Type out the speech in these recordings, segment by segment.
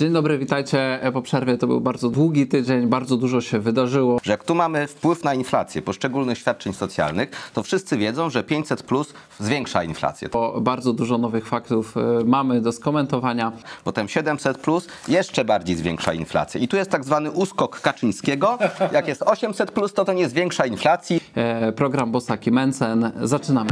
Dzień dobry, witajcie po przerwie. To był bardzo długi tydzień, bardzo dużo się wydarzyło. Że jak tu mamy wpływ na inflację poszczególnych świadczeń socjalnych, to wszyscy wiedzą, że 500 plus zwiększa inflację. Bo bardzo dużo nowych faktów y, mamy do skomentowania. Potem 700 plus jeszcze bardziej zwiększa inflację. I tu jest tak zwany uskok Kaczyńskiego. Jak jest 800 plus, to to nie zwiększa inflacji. E, Program Bosaki Mencen. Zaczynamy.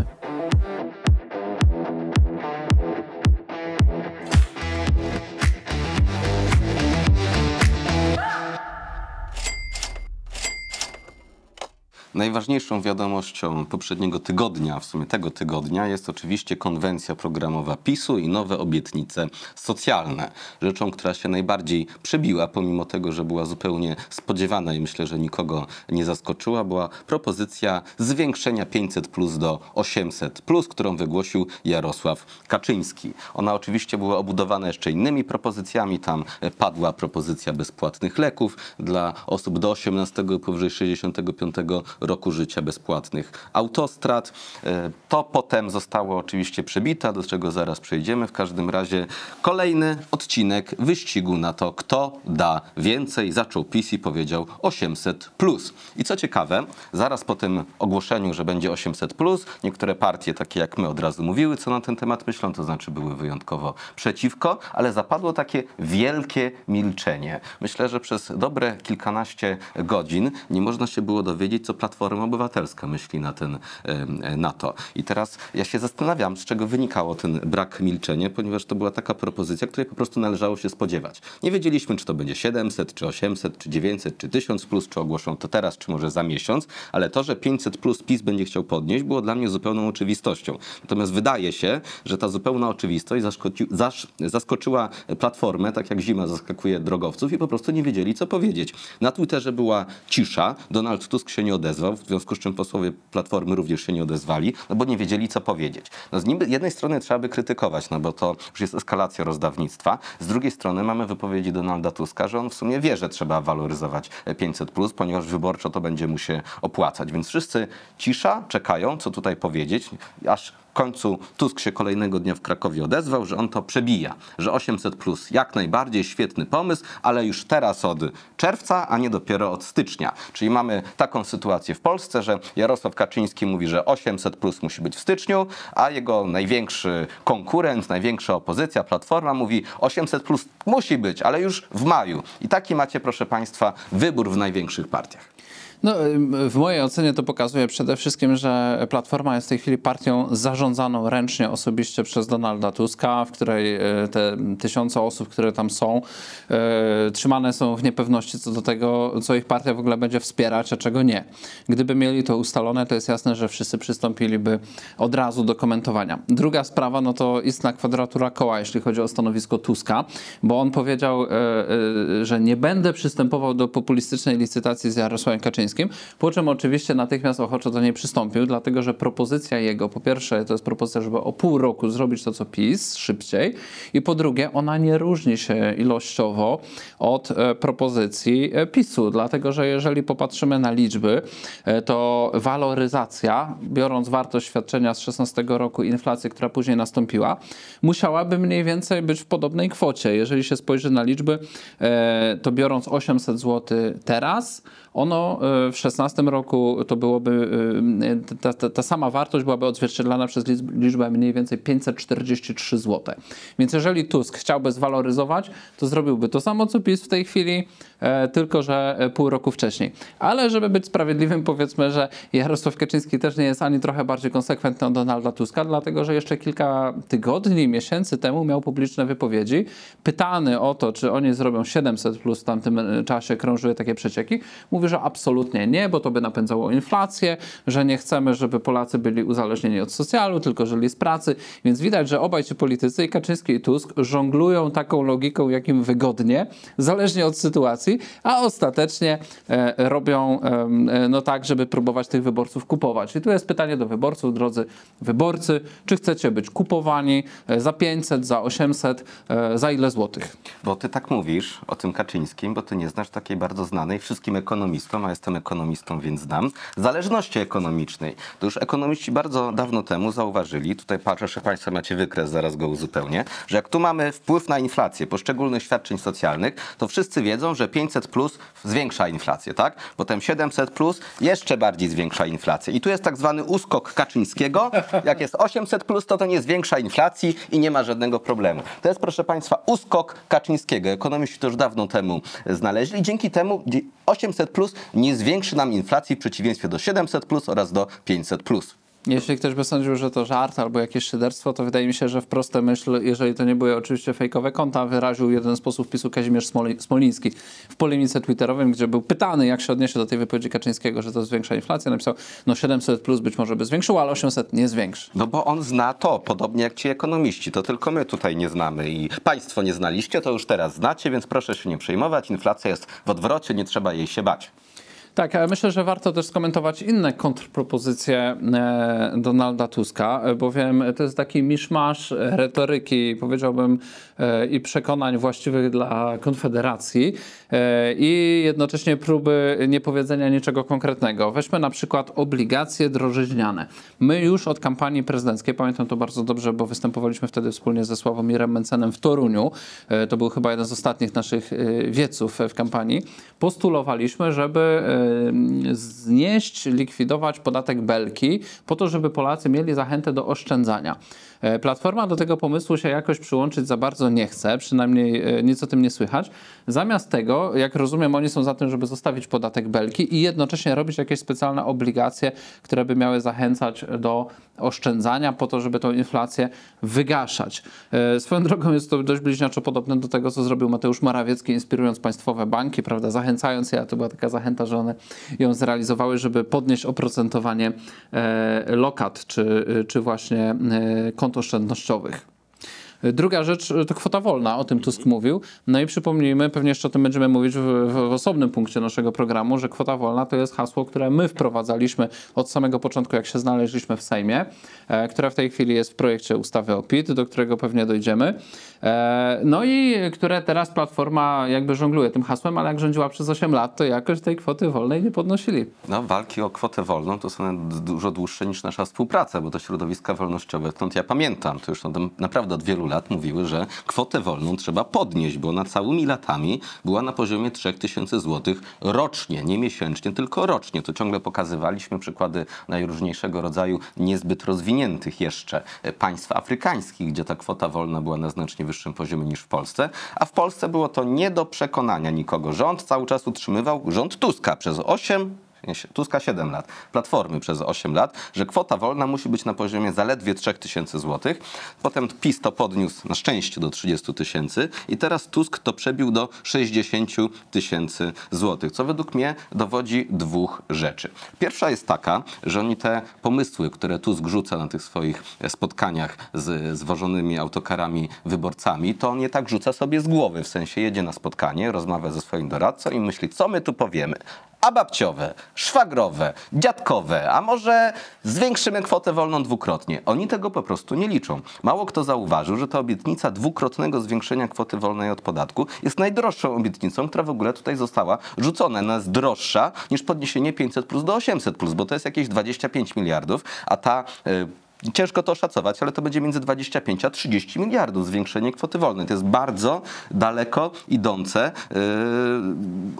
Najważniejszą wiadomością poprzedniego tygodnia, w sumie tego tygodnia, jest oczywiście konwencja programowa PiSu i nowe obietnice socjalne. Rzeczą, która się najbardziej przebiła, pomimo tego, że była zupełnie spodziewana i myślę, że nikogo nie zaskoczyła, była propozycja zwiększenia 500 plus do 800 plus, którą wygłosił Jarosław Kaczyński. Ona oczywiście była obudowana jeszcze innymi propozycjami. Tam padła propozycja bezpłatnych leków dla osób do 18 i powyżej 65 roku życia bezpłatnych autostrad. E, To potem zostało oczywiście przebite, do czego zaraz przejdziemy. W każdym razie kolejny odcinek wyścigu na to, kto da więcej. Zaczął PiS i powiedział 800 plus. I co ciekawe, zaraz po tym ogłoszeniu, że będzie 800 plus, niektóre partie, takie jak my, od razu mówiły, co na ten temat myślą, to znaczy były wyjątkowo przeciwko, ale zapadło takie wielkie milczenie. Myślę, że przez dobre kilkanaście godzin nie można się było dowiedzieć, co Platforma Obywatelska myśli na, ten, e, na to. I teraz ja się zastanawiam, z czego wynikało ten brak milczenia, ponieważ to była taka propozycja, której po prostu należało się spodziewać. Nie wiedzieliśmy, czy to będzie 700, czy 800, czy 900, czy 1000 plus, czy ogłoszą to teraz, czy może za miesiąc, ale to, że 500 plus PiS będzie chciał podnieść, było dla mnie zupełną oczywistością. Natomiast wydaje się, że ta zupełna oczywistość zaskoczyła Platformę, tak jak zima zaskakuje drogowców i po prostu nie wiedzieli, co powiedzieć. Na Twitterze była cisza, Donald Tusk się nie odezwał, w związku z czym posłowie Platformy również się nie odezwali, no bo nie wiedzieli, co powiedzieć. No z niby, jednej strony trzeba by krytykować, no bo to już jest eskalacja rozdawnictwa, z drugiej strony mamy wypowiedzi Donalda Tuska, że on w sumie wie, że trzeba waloryzować 500+, plus, ponieważ wyborczo to będzie mu się opłacać. Więc wszyscy cisza, czekają, co tutaj powiedzieć, aż końcu Tusk się kolejnego dnia w Krakowie odezwał, że on to przebija, że 800 plus jak najbardziej świetny pomysł, ale już teraz od czerwca, a nie dopiero od stycznia. Czyli mamy taką sytuację w Polsce, że Jarosław Kaczyński mówi, że 800 plus musi być w styczniu, a jego największy konkurent, największa opozycja, Platforma mówi 800 plus musi być, ale już w maju. I taki macie, proszę Państwa, wybór w największych partiach. No, w mojej ocenie to pokazuje przede wszystkim, że Platforma jest w tej chwili partią zarządzaną ręcznie osobiście przez Donalda Tuska, w której e, te tysiące osób, które tam są, e, trzymane są w niepewności co do tego, co ich partia w ogóle będzie wspierać, a czego nie. Gdyby mieli to ustalone, to jest jasne, że wszyscy przystąpiliby od razu do komentowania. Druga sprawa, no to istna kwadratura koła, jeśli chodzi o stanowisko Tuska, bo on powiedział, e, że nie będę przystępował do populistycznej licytacji z Jarosławem Kaczyńskim, po czym oczywiście natychmiast ochoczo do niej przystąpił, dlatego że propozycja jego, po pierwsze, to jest propozycja, żeby o pół roku zrobić to, co PiS, szybciej, i po drugie, ona nie różni się ilościowo od e, propozycji e, PiSu, dlatego że jeżeli popatrzymy na liczby, e, to waloryzacja, biorąc wartość świadczenia z 16 roku, inflację, która później nastąpiła, musiałaby mniej więcej być w podobnej kwocie. Jeżeli się spojrzy na liczby, to biorąc 800 zł teraz, ono e, w 16 roku to byłoby, e, ta, ta, ta, sama wartość byłaby odzwierciedlana przez liczbę mniej więcej 543 zł. Więc jeżeli Tusk chciałby zwaloryzować, to zrobiłby to samo co PiS w tej chwili, e, tylko że pół roku wcześniej. Ale żeby być sprawiedliwym, powiedzmy, że Jarosław Kaczyński też nie jest ani trochę bardziej konsekwentny od Donalda Tuska, dlatego że jeszcze kilka tygodni, miesięcy temu miał publiczne wypowiedzi, pytany o to, czy oni zrobią 700 plus w tamtym czasie, krążyły takie przecieki, że absolutnie nie, bo to by napędzało inflację, że nie chcemy, żeby Polacy byli uzależnieni od socjalu, tylko żyli z pracy. Więc widać, że obaj ci politycy, i Kaczyński i Tusk, żonglują taką logiką, jakim wygodnie, zależnie od sytuacji, a ostatecznie e, robią e, no tak, żeby próbować tych wyborców kupować. I tu jest pytanie do wyborców, drodzy wyborcy, czy chcecie być kupowani e, za 500, za 800, e, za ile złotych? Bo ty tak mówisz o tym Kaczyńskim, bo ty nie znasz takiej bardzo znanej wszystkim ekonomistom ekonomistą, a jestem ekonomistą, więc znam, zależności ekonomicznej. To już ekonomiści bardzo dawno temu zauważyli, tutaj proszę Państwa macie wykres, zaraz go uzupełnię, że jak tu mamy wpływ na inflację poszczególnych świadczeń socjalnych, to wszyscy wiedzą, że 500 plus zwiększa inflację, tak? Potem 700 plus jeszcze bardziej zwiększa inflację. I tu jest tak zwany uskok Kaczyńskiego. Jak jest 800 plus, to to nie zwiększa inflacji i nie ma żadnego problemu. To jest, proszę Państwa, uskok Kaczyńskiego. Ekonomiści to już dawno temu znaleźli. Dzięki temu 800 nie zwiększy nam inflacji w przeciwieństwie do 700 plus oraz do 500 plus. Jeśli ktoś by sądził, że to żart albo jakieś szyderstwo, to wydaje mi się, że w proste myśl, jeżeli to nie były oczywiście fejkowe konta, wyraził jeden z posłów PiSu Kazimierz Smoli- Smoliński w polemice twitterowym, gdzie był pytany, jak się odniesie do tej wypowiedzi Kaczyńskiego, że to zwiększa inflację. Napisał, no 700 plus być może by zwiększył, ale 800 nie zwiększy. No bo on zna to, podobnie jak ci ekonomiści. To tylko my tutaj nie znamy i państwo nie znaliście, to już teraz znacie, więc proszę się nie przejmować. Inflacja jest w odwrocie, nie trzeba jej się bać. Tak, ale myślę, że warto też skomentować inne kontrpropozycje e, Donalda Tuska, e, bowiem to jest taki miszmasz retoryki, powiedziałbym, e, i przekonań właściwych dla Konfederacji i jednocześnie próby niepowiedzenia niczego konkretnego. Weźmy na przykład obligacje drożyźniane. My już od kampanii prezydenckiej, pamiętam to bardzo dobrze, bo występowaliśmy wtedy wspólnie ze Sławomirem Mencenem w Toruniu, to był chyba jeden z ostatnich naszych wieców w kampanii, postulowaliśmy, żeby znieść, likwidować podatek Belki, po to, żeby Polacy mieli zachętę do oszczędzania. E, Platforma do tego pomysłu się jakoś przyłączyć za bardzo nie chce, przynajmniej e, nic o tym nie słychać. Zamiast tego, jak rozumiem, oni są za tym, żeby zostawić podatek Belki i jednocześnie robić jakieś specjalne obligacje, które by miały zachęcać do oszczędzania po to, żeby tą inflację wygaszać. E, Swoją drogą jest to dość bliźniaczo podobne do tego, co zrobił Mateusz Morawiecki, inspirując państwowe banki, prawda, zachęcając je, a to była taka zachęta, że one ją zrealizowały, żeby podnieść oprocentowanie lokat, czy, czy właśnie e, kont oszczędnościowych. Druga rzecz to kwota wolna, o tym Tusk mówił. No i przypomnijmy, pewnie jeszcze o tym będziemy mówić w, w, osobnym punkcie naszego programu, że kwota wolna to jest hasło, które my wprowadzaliśmy od samego początku, jak się znaleźliśmy w Sejmie, e, które w tej chwili jest w projekcie ustawy o PIT, do którego pewnie dojdziemy. E, no i które teraz Platforma jakby żongluje tym hasłem, ale jak rządziła przez 8 lat, to jakoś tej kwoty wolnej nie podnosili. No, walki o kwotę wolną to są dużo dłuższe niż nasza współpraca, bo to środowiska wolnościowe, stąd ja pamiętam, to już naprawdę od wielu lat mówiły, że kwotę wolną trzeba podnieść, bo ona całymi latami była na poziomie 3000 zł rocznie, nie miesięcznie, tylko rocznie. To ciągle pokazywaliśmy przykłady najróżniejszego rodzaju niezbyt rozwiniętych jeszcze państw afrykańskich, gdzie ta kwota wolna była na znacznie wyższym poziomie niż w Polsce, a w Polsce było to nie do przekonania nikogo. Rząd cały czas utrzymywał, rząd Tuska przez 8 nie, Tuska 7 lat, Platformy przez 8 lat, że kwota wolna musi być na poziomie zaledwie 3000 zł. Potem PiS to podniósł na szczęście do 30 tysięcy i teraz Tusk to przebił do 60 tysięcy złotych, co według mnie dowodzi dwóch rzeczy. Pierwsza jest taka, że oni te pomysły, które Tusk rzuca na tych swoich spotkaniach z zwożonymi autokarami wyborcami, to on je tak rzuca sobie z głowy, w sensie jedzie na spotkanie, rozmawia ze swoim doradcą i myśli, co my tu powiemy a babciowe, szwagrowe, dziadkowe, a może zwiększymy kwotę wolną dwukrotnie. Oni tego po prostu nie liczą. Mało kto zauważył, że ta obietnica dwukrotnego zwiększenia kwoty wolnej od podatku jest najdroższą obietnicą, która w ogóle tutaj została rzucona. Ona jest droższa niż podniesienie 500 plus do 800 plus, bo to jest jakieś 25 miliardów, a ta y, Ciężko to oszacować, ale to będzie między 25 a 30 miliardów zwiększenie kwoty wolnej. To jest bardzo daleko idące yy,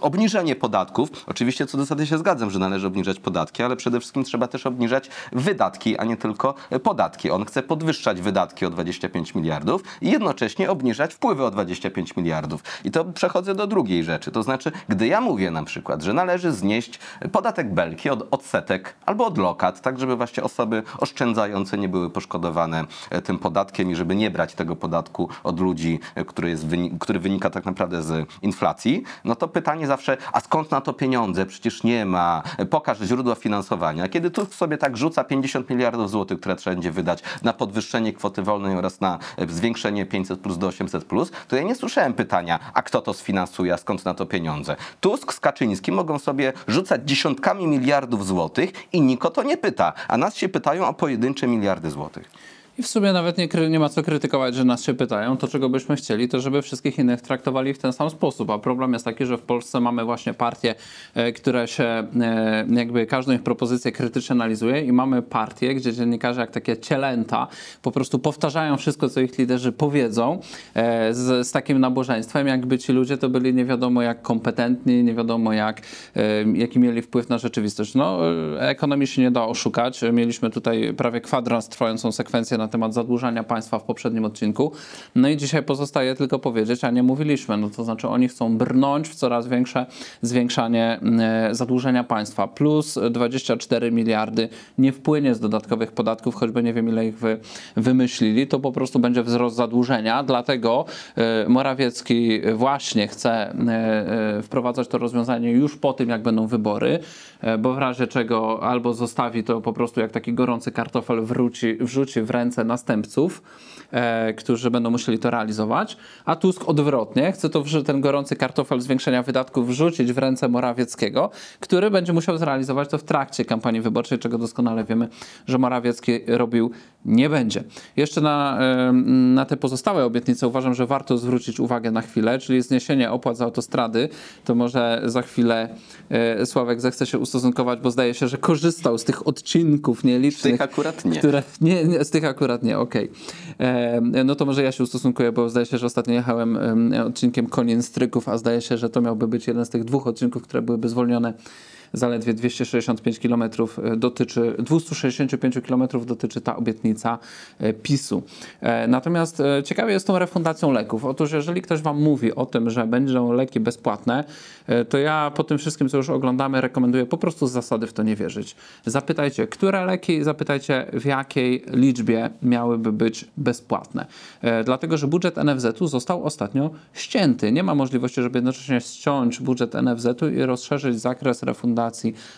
obniżenie podatków. Oczywiście co do zasady się zgadzam, że należy obniżać podatki, ale przede wszystkim trzeba też obniżać wydatki, a nie tylko podatki. On chce podwyższać wydatki o 25 miliardów i jednocześnie obniżać wpływy o 25 miliardów. I to przechodzę do drugiej rzeczy. To znaczy, gdy ja mówię na przykład, że należy znieść podatek belki od odsetek albo od lokat, tak żeby właśnie osoby oszczędzające nie były poszkodowane e, tym podatkiem i żeby nie brać tego podatku od ludzi, e, który, jest, który wynika tak naprawdę z inflacji, no to pytanie zawsze, a skąd na to pieniądze? Przecież nie ma. E, pokaż źródła finansowania. Kiedy tu sobie tak rzuca 50 miliardów złotych, które trzeba będzie wydać na podwyższenie kwoty wolnej oraz na zwiększenie 500 plus do 800 plus, to ja nie słyszałem pytania, a kto to sfinansuje, a skąd na to pieniądze? Tusk z Kaczyńskim mogą sobie rzucać dziesiątkami miliardów złotych i nikt o to nie pyta, a nas się pytają o pojedyncze miliardy złotych. I w sumie nawet nie, nie ma co krytykować, że nas się pytają. To, czego byśmy chcieli, to żeby wszystkich innych traktowali w ten sam sposób. A problem jest taki, że w Polsce mamy właśnie partie, e, które się e, jakby każdą ich propozycję krytycznie analizuje i mamy partie, gdzie dziennikarze jak takie cielęta po prostu powtarzają wszystko, co ich liderzy powiedzą e, z, z takim nabożeństwem, jakby ci ludzie to byli nie wiadomo jak kompetentni, nie wiadomo jak, jaki mieli wpływ na rzeczywistość. No, ekonomii się nie da oszukać. Mieliśmy tutaj prawie kwadrans trwającą sekwencję na temat zadłużania państwa w poprzednim odcinku. No i dzisiaj pozostaje tylko powiedzieć, a nie mówiliśmy. No to znaczy oni chcą brnąć w coraz większe zwiększanie e, zadłużenia państwa. Plus 24 miliardy nie wpłynie z dodatkowych podatków, choćby nie wiem ile ich wy, wymyślili, to po prostu będzie wzrost zadłużenia. Dlatego e, Morawiecki właśnie chce e, wprowadzać to rozwiązanie już po tym, jak będą wybory, bo w razie czego albo zostawi to po prostu jak taki gorący kartofel wróci, wrzuci w ręce następców, e, którzy będą musieli to realizować, a Tusk odwrotnie chce to ten gorący kartofel zwiększenia wydatków wrzucić w ręce Morawieckiego, który będzie musiał zrealizować to w trakcie kampanii wyborczej, czego doskonale wiemy, że Morawiecki robił nie będzie. Jeszcze na, e, na te pozostałe obietnice uważam, że warto zwrócić uwagę na chwilę, czyli zniesienie opłat za autostrady, to może za chwilę e, Sławek zechce się ustosunkować, bo zdaje się, że korzystał z tych odcinków nielicznych. Z tych akurat nie. Które, nie, nie, z tych akurat nie, okej. E, No to może ja się ustosunkuję, bo zdaje się, że ostatnio jechałem em, odcinkiem Konien Stryków, a zdaje się, że to miałby być jeden z tych dwóch odcinków, które byłyby zwolnione zaledwie 265 km dotyczy, 265 km dotyczy ta obietnica e, PiSu. E, Natomiast e, ciekawe jest tą refundacją leków. Otóż jeżeli ktoś wam mówi o tym, że będą leki bezpłatne, e, to ja po tym wszystkim, co już oglądamy, rekomenduję po prostu z zasady w to nie wierzyć. Zapytajcie, które leki, zapytajcie w jakiej liczbie miałyby być bezpłatne. E, Dlatego, że budżet NFZ-u został ostatnio ścięty. Nie ma możliwości, żeby jednocześnie ściąć budżet NFZ-u i rozszerzyć zakres refundacji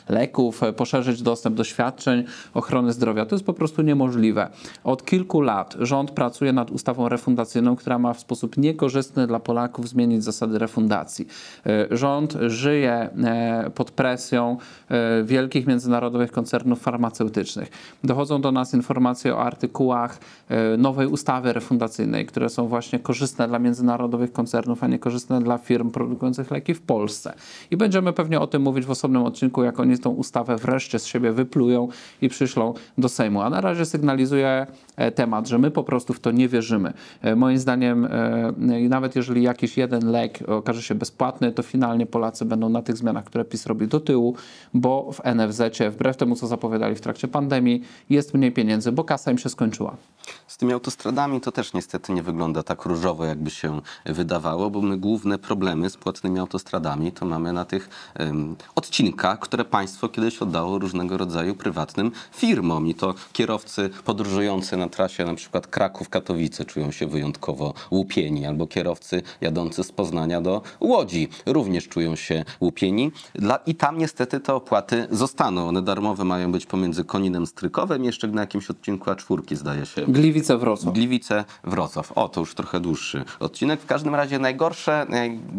leków, e, poszerzyć dostęp do świadczeń ochrony zdrowia. To jest po prostu niemożliwe. Od kilku lat rząd pracuje nad ustawą refundacyjną, która ma w sposób niekorzystny dla Polaków zmienić zasady refundacji. E, Rząd żyje e, pod presją wielkich międzynarodowych koncernów farmaceutycznych. Dochodzą do nas informacje o artykułach nowej ustawy refundacyjnej, które są właśnie korzystne dla międzynarodowych koncernów, a nie korzystne dla firm produkujących leki w Polsce. I będziemy pewnie o tym mówić w osobnym odcinku, jak oni tą ustawę wreszcie z siebie wyplują i przyślą do Sejmu. A na razie sygnalizuję e, temat, że my po prostu w to nie wierzymy. E, Moim zdaniem, e, nawet jeżeli jakiś jeden lek okaże się bezpłatny, to finalnie Polacy będą na tych zmianach, które PiS robi do tyłu, bo w NFZ-cie, wbrew temu, co zapowiadali w trakcie pandemii, jest mniej pieniędzy, bo kasa im się skończyła. Z tymi autostradami to też niestety nie wygląda tak różowo, jakby się wydawało, bo my główne problemy z płatnymi autostradami to mamy na tych em, odcinkach, które państwo kiedyś oddało różnego rodzaju prywatnym firmom. I to kierowcy podróżujący na trasie na przykład Kraków-Katowice czują się wyjątkowo łupieni, albo kierowcy jadący z Poznania do Łodzi również czują się łupieni. Dla, I tam niestety te opłaty zostaną. One darmowe mają być pomiędzy Koninem Strykowem jeszcze na jakimś odcinku A4 zdaje się. Gliwice Wrocław. Gliwice, Wrocław. O, to już trochę dłuższy odcinek. W każdym razie najgorsze,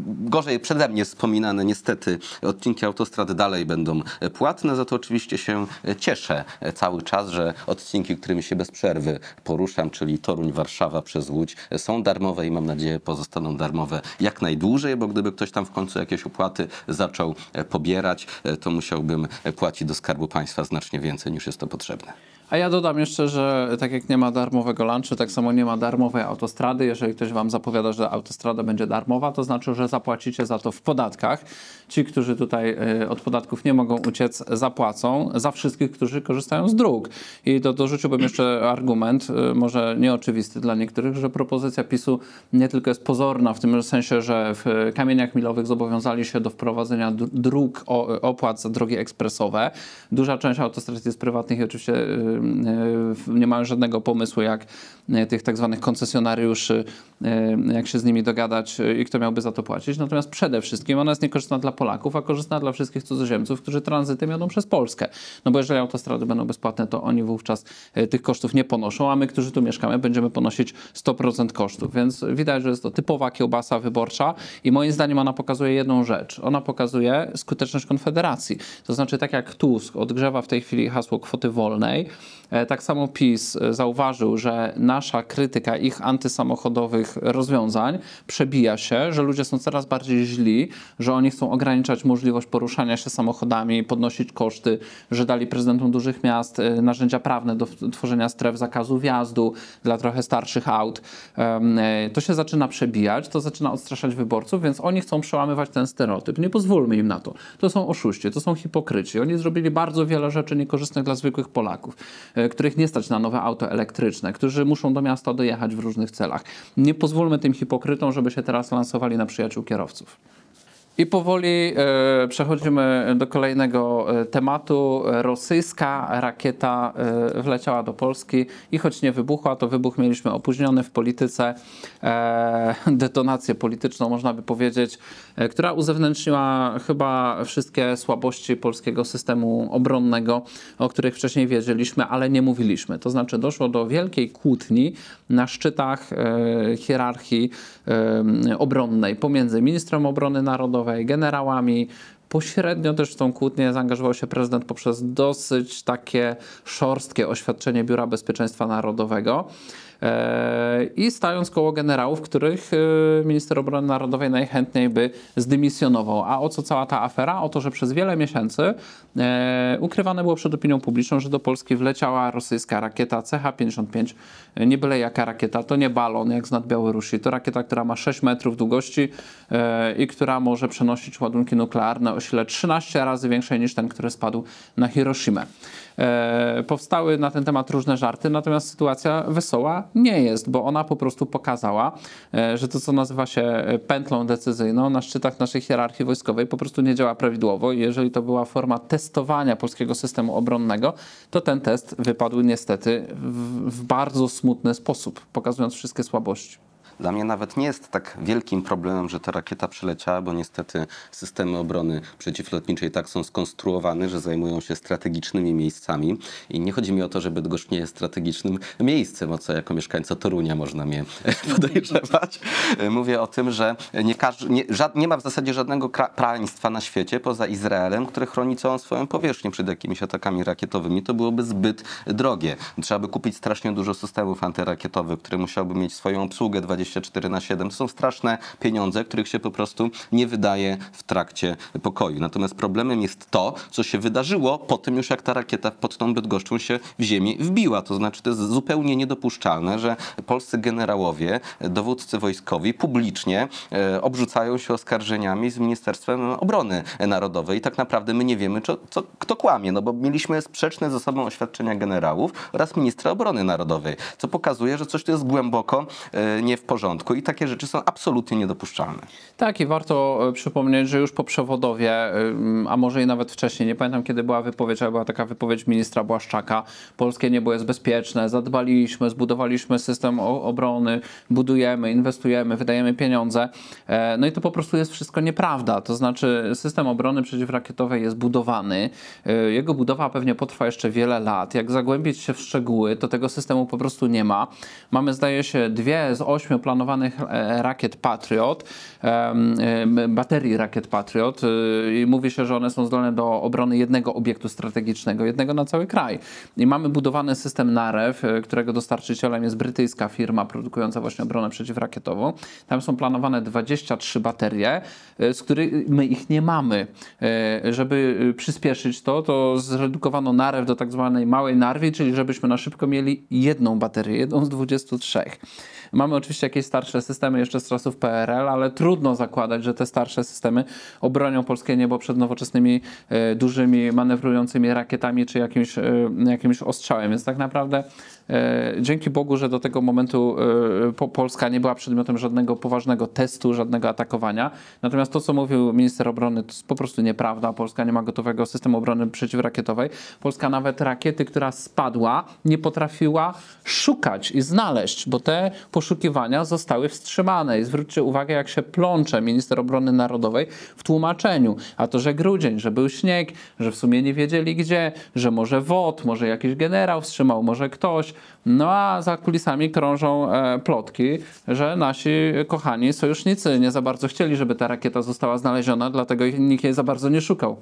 gorzej przeze mnie wspominane niestety odcinki autostrady dalej będą płatne, za to oczywiście się cieszę cały czas, że odcinki, którymi się bez przerwy poruszam, czyli Toruń, Warszawa przez Łódź są darmowe i mam nadzieję pozostaną darmowe jak najdłużej, bo gdyby ktoś tam w końcu jakieś opłaty zaczął pobierać, to musiałbym płacić do Skarbu Państwa znacznie więcej niż jest to potrzebne. A ja dodam jeszcze, że tak jak nie ma darmowego lunchu, tak samo nie ma darmowej autostrady. Jeżeli ktoś wam zapowiada, że autostrada będzie darmowa, to znaczy, że zapłacicie za to w podatkach. Ci, którzy tutaj y, od podatków nie mogą uciec, zapłacą za wszystkich, którzy korzystają z dróg. I do, dorzuciłbym jeszcze argument, y, może nieoczywisty dla niektórych, że propozycja PiSu nie tylko jest pozorna w tym sensie, że w kamieniach milowych zobowiązali się do wprowadzenia dr- dróg, opłat za drogi ekspresowe. Duża część autostrad jest prywatnych i oczywiście y, nie mają żadnego pomysłu, jak tych tak zwanych koncesjonariuszy, e, jak się z nimi dogadać e, i kto miałby za to płacić. Natomiast przede wszystkim ona jest niekorzystna dla Polaków, a korzystna dla wszystkich cudzoziemców, którzy tranzytem jadą przez Polskę. No bo jeżeli autostrady będą bezpłatne, to oni wówczas e, tych kosztów nie ponoszą, a my, którzy tu mieszkamy, będziemy ponosić 100% kosztów. Więc widać, że jest to typowa kiełbasa wyborcza i moim zdaniem ona pokazuje jedną rzecz. Ona pokazuje skuteczność Konfederacji. To znaczy, tak jak Tusk odgrzewa w tej chwili hasło kwoty wolnej, e, tak samo PiS e, zauważył, że nasza krytyka ich antysamochodowych rozwiązań przebija się, że ludzie są coraz bardziej źli, że oni chcą ograniczać możliwość poruszania się samochodami, podnosić koszty, że dali prezydentom dużych miast e, narzędzia prawne do tworzenia stref zakazu wjazdu dla trochę starszych aut. E, To się zaczyna przebijać, to zaczyna odstraszać wyborców, więc oni chcą przełamywać ten stereotyp. Nie pozwólmy im na to. To są oszuści, to są hipokryci. Oni zrobili bardzo wiele rzeczy niekorzystnych dla zwykłych Polaków, e, których nie stać na nowe auto elektryczne, którzy muszą do miasta dojechać w różnych celach. Nie pozwólmy tym hipokrytom, żeby się teraz lansowali na przyjaciół kierowców. I powoli e, przechodzimy do kolejnego e, tematu. Rosyjska rakieta e, wleciała do Polski i choć nie wybuchła, to wybuch mieliśmy opóźniony w polityce, e, detonację polityczną, można by powiedzieć, e, która uzewnętrzniła chyba wszystkie słabości polskiego systemu obronnego, o których wcześniej wiedzieliśmy, ale nie mówiliśmy. To znaczy doszło do wielkiej kłótni na szczytach e, hierarchii e, obronnej pomiędzy ministrem obrony narodowej, generałami. Pośrednio też w tą kłótnię zaangażował się prezydent poprzez dosyć takie szorstkie oświadczenie Biura Bezpieczeństwa Narodowego. E, I stając koło generałów, których e, minister obrony narodowej najchętniej by zdymisjonował. A o co cała ta afera? O to, że przez wiele miesięcy e, ukrywane było przed opinią publiczną, że do Polski wleciała rosyjska rakieta CH-55. E, Nie byle jaka rakieta, to nie balon jak z nad Białorusi. To rakieta, która ma 6 metrów długości i która może przenosić ładunki nuklearne o sile 13 razy większej niż ten, który spadł na Hiroshimę. Powstały na ten temat różne żarty, natomiast sytuacja wesoła nie jest, bo ona po prostu pokazała, e, że to, co nazywa się e, pętlą decyzyjną na szczytach naszej hierarchii wojskowej po prostu nie działa prawidłowo i jeżeli to była forma testowania polskiego systemu obronnego, to ten test wypadł niestety w, w bardzo smutny sposób, pokazując wszystkie słabości. Dla mnie nawet nie jest tak wielkim problemem, że ta rakieta przyleciała, bo niestety systemy obrony przeciwlotniczej tak są skonstruowane, że zajmują się strategicznymi miejscami. I nie chodzi mi o to, że Bydgoszcz nie jest strategicznym miejscem, o co jako mieszkańca Torunia można mnie podejrzewać. Mówię o tym, że nie, każ, nie, nie ma w zasadzie żadnego państwa na świecie poza Izraelem, które chroni całą swoją powierzchnię przed jakimiś atakami rakietowymi. To byłoby zbyt drogie. Trzeba by kupić strasznie dużo systemów antyrakietowych, które musiałby mieć swoją obsługę 24 na 7. To są straszne pieniądze, których się po prostu nie wydaje w trakcie pokoju. Natomiast problemem jest to, co się wydarzyło po tym już jak ta rakieta pod tą Bydgoszczą się w ziemię wbiła. To znaczy to jest zupełnie niedopuszczalne, że polscy generałowie, dowódcy wojskowi publicznie e, obrzucają się oskarżeniami z Ministerstwem Obrony Narodowej i tak naprawdę my nie wiemy, co, co, kto kłamie, no bo mieliśmy sprzeczne ze sobą oświadczenia generałów oraz ministra obrony narodowej, co pokazuje, że coś tu jest głęboko e, nie w porządku i takie rzeczy są absolutnie niedopuszczalne. Tak, i warto e, przypomnieć, że już po przewodowie, a może i nawet wcześniej, nie pamiętam kiedy była wypowiedź, ale była taka wypowiedź ministra Błaszczaka, polskie niebo jest bezpieczne, zadbaliśmy, zbudowaliśmy system obrony, budujemy, inwestujemy, wydajemy pieniądze. E, No i to po prostu jest wszystko nieprawda. To znaczy system obrony przeciwrakietowej jest budowany, e, jego budowa pewnie potrwa jeszcze wiele lat. Jak zagłębić się w szczegóły, to tego systemu po prostu nie ma. Mamy zdaje się dwie z ośmiu planowanych e, rakiet Patriot, baterii rakiet Patriot y, i mówi się, że one są zdolne do obrony jednego obiektu strategicznego, jednego na cały kraj. I mamy budowany system NAREW, y, którego dostarczycielem jest brytyjska firma produkująca właśnie obronę przeciwrakietową. Tam są planowane 23 baterie, y, z których my ich nie mamy. Żeby przyspieszyć to, to zredukowano NAREW do tak zwanej małej narwi, czyli żebyśmy na szybko mieli jedną baterię, jedną z 23. Mamy oczywiście jakieś starsze systemy jeszcze z czasów PRL, ale trudno zakładać, że te starsze systemy obronią polskie niebo przed nowoczesnymi, e, dużymi, manewrującymi rakietami czy jakimś, e, jakimś ostrzałem. Więc tak naprawdę e, dzięki Bogu, że do tego momentu po, Polska nie była przedmiotem żadnego poważnego testu, żadnego atakowania. Natomiast to, co mówił minister obrony, to jest po prostu nieprawda. Polska nie ma gotowego systemu obrony przeciwrakietowej. Polska nawet rakiety, która spadła, nie potrafiła szukać i znaleźć, bo te poszukiwania zostały wstrzymane. I zwróćcie uwagę, jak się plącze minister obrony narodowej w tłumaczeniu. A to, że grudzień, że był śnieg, że w sumie nie wiedzieli gdzie, że może WOT, może jakiś generał wstrzymał, może ktoś. No a za kulisami krążą e, plotki, że nasi kochani sojusznicy nie za bardzo chcieli, żeby ta rakieta została znaleziona, dlatego nikt jej za bardzo nie szukał.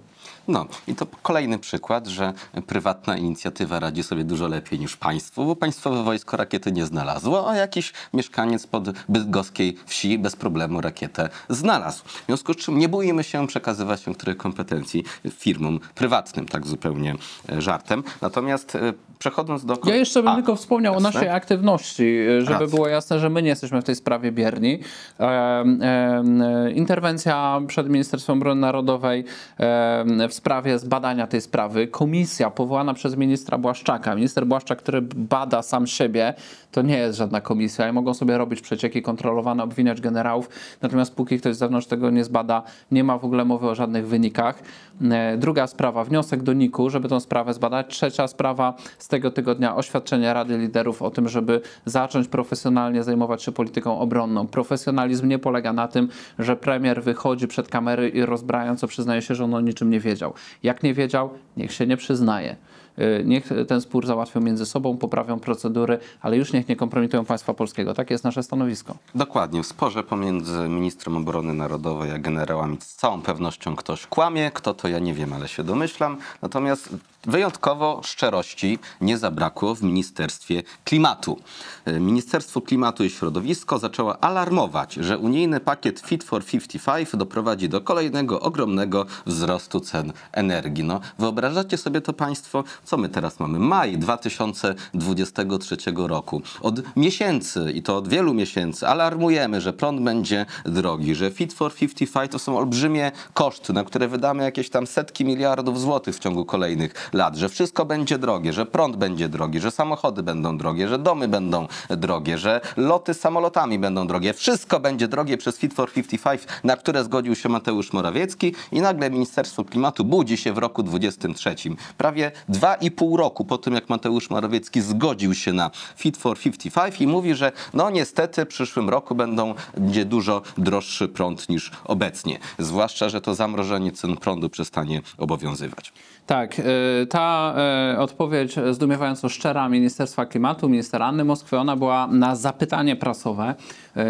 No i to kolejny przykład, że prywatna inicjatywa radzi sobie dużo lepiej niż państwo, bo państwowe wojsko rakiety nie znalazło, a jakiś mieszkaniec pod bydgoskiej wsi bez problemu rakietę znalazł. W związku z czym nie boimy się przekazywać niektórych kompetencji firmom prywatnym, tak zupełnie e, żartem. Natomiast e, przechodząc do... Ja jeszcze bym A, tylko wspomniał o jasne. naszej aktywności, żeby Racja. było jasne, że my nie jesteśmy w tej sprawie bierni. E, e, interwencja przed Ministerstwem Obrony Narodowej e, w sprawie zbadania tej sprawy. Komisja powołana przez ministra Błaszczaka. Minister Błaszczak, który bada sam siebie, to nie jest żadna komisja i mogą sobie robić przecieki kontrolowane, obwiniać generałów. Natomiast póki ktoś z zewnątrz tego nie zbada, nie ma w ogóle mowy o żadnych wynikach. E, Druga sprawa, wniosek do NIK-u, żeby tę sprawę zbadać. Trzecia sprawa z tego tygodnia, oświadczenie Rady Liderów o tym, żeby zacząć profesjonalnie zajmować się polityką obronną. Profesjonalizm nie polega na tym, że premier wychodzi przed kamery i rozbrajająco przyznaje się, że on o niczym nie wiedział. Jak nie wiedział, niech się nie przyznaje. Y, Niech ten spór załatwią między sobą, poprawią procedury, ale już niech nie kompromitują państwa polskiego. Takie jest nasze stanowisko. Dokładnie, w sporze pomiędzy ministrem obrony narodowej a generałami z całą pewnością ktoś kłamie, kto to ja nie wiem, ale się domyślam. Natomiast wyjątkowo szczerości nie zabrakło w Ministerstwie Klimatu. E, Ministerstwo Klimatu i Środowisko zaczęło alarmować, że unijny pakiet Fit for 55 doprowadzi do kolejnego ogromnego wzrostu cen energii. No, wyobrażacie sobie to Państwo, co my teraz mamy? Maj 2023 roku. Od miesięcy i to od wielu miesięcy alarmujemy, że prąd będzie drogi, że Fit for 55 to są olbrzymie koszty, na które wydamy jakieś tam setki miliardów złotych w ciągu kolejnych lat, że wszystko będzie drogie, że prąd będzie drogi, że samochody będą drogie, że domy będą drogie, że loty samolotami będą drogie. Wszystko będzie drogie przez Fit for 55, na które zgodził się Mateusz Morawiecki i nagle Ministerstwo Klimatu budzi się w roku 23. Prawie dwa i pół roku po tym, jak Mateusz Morawiecki zgodził się na Fit for 55 i mówi, że no niestety w przyszłym roku będą, będzie dużo droższy prąd niż obecnie. Zwłaszcza, że to zamrożenie cen prądu przestanie obowiązywać. Tak, y, ta y, odpowiedź zdumiewająco szczera Ministerstwa Klimatu, minister Anny Moskwy, ona była na zapytanie prasowe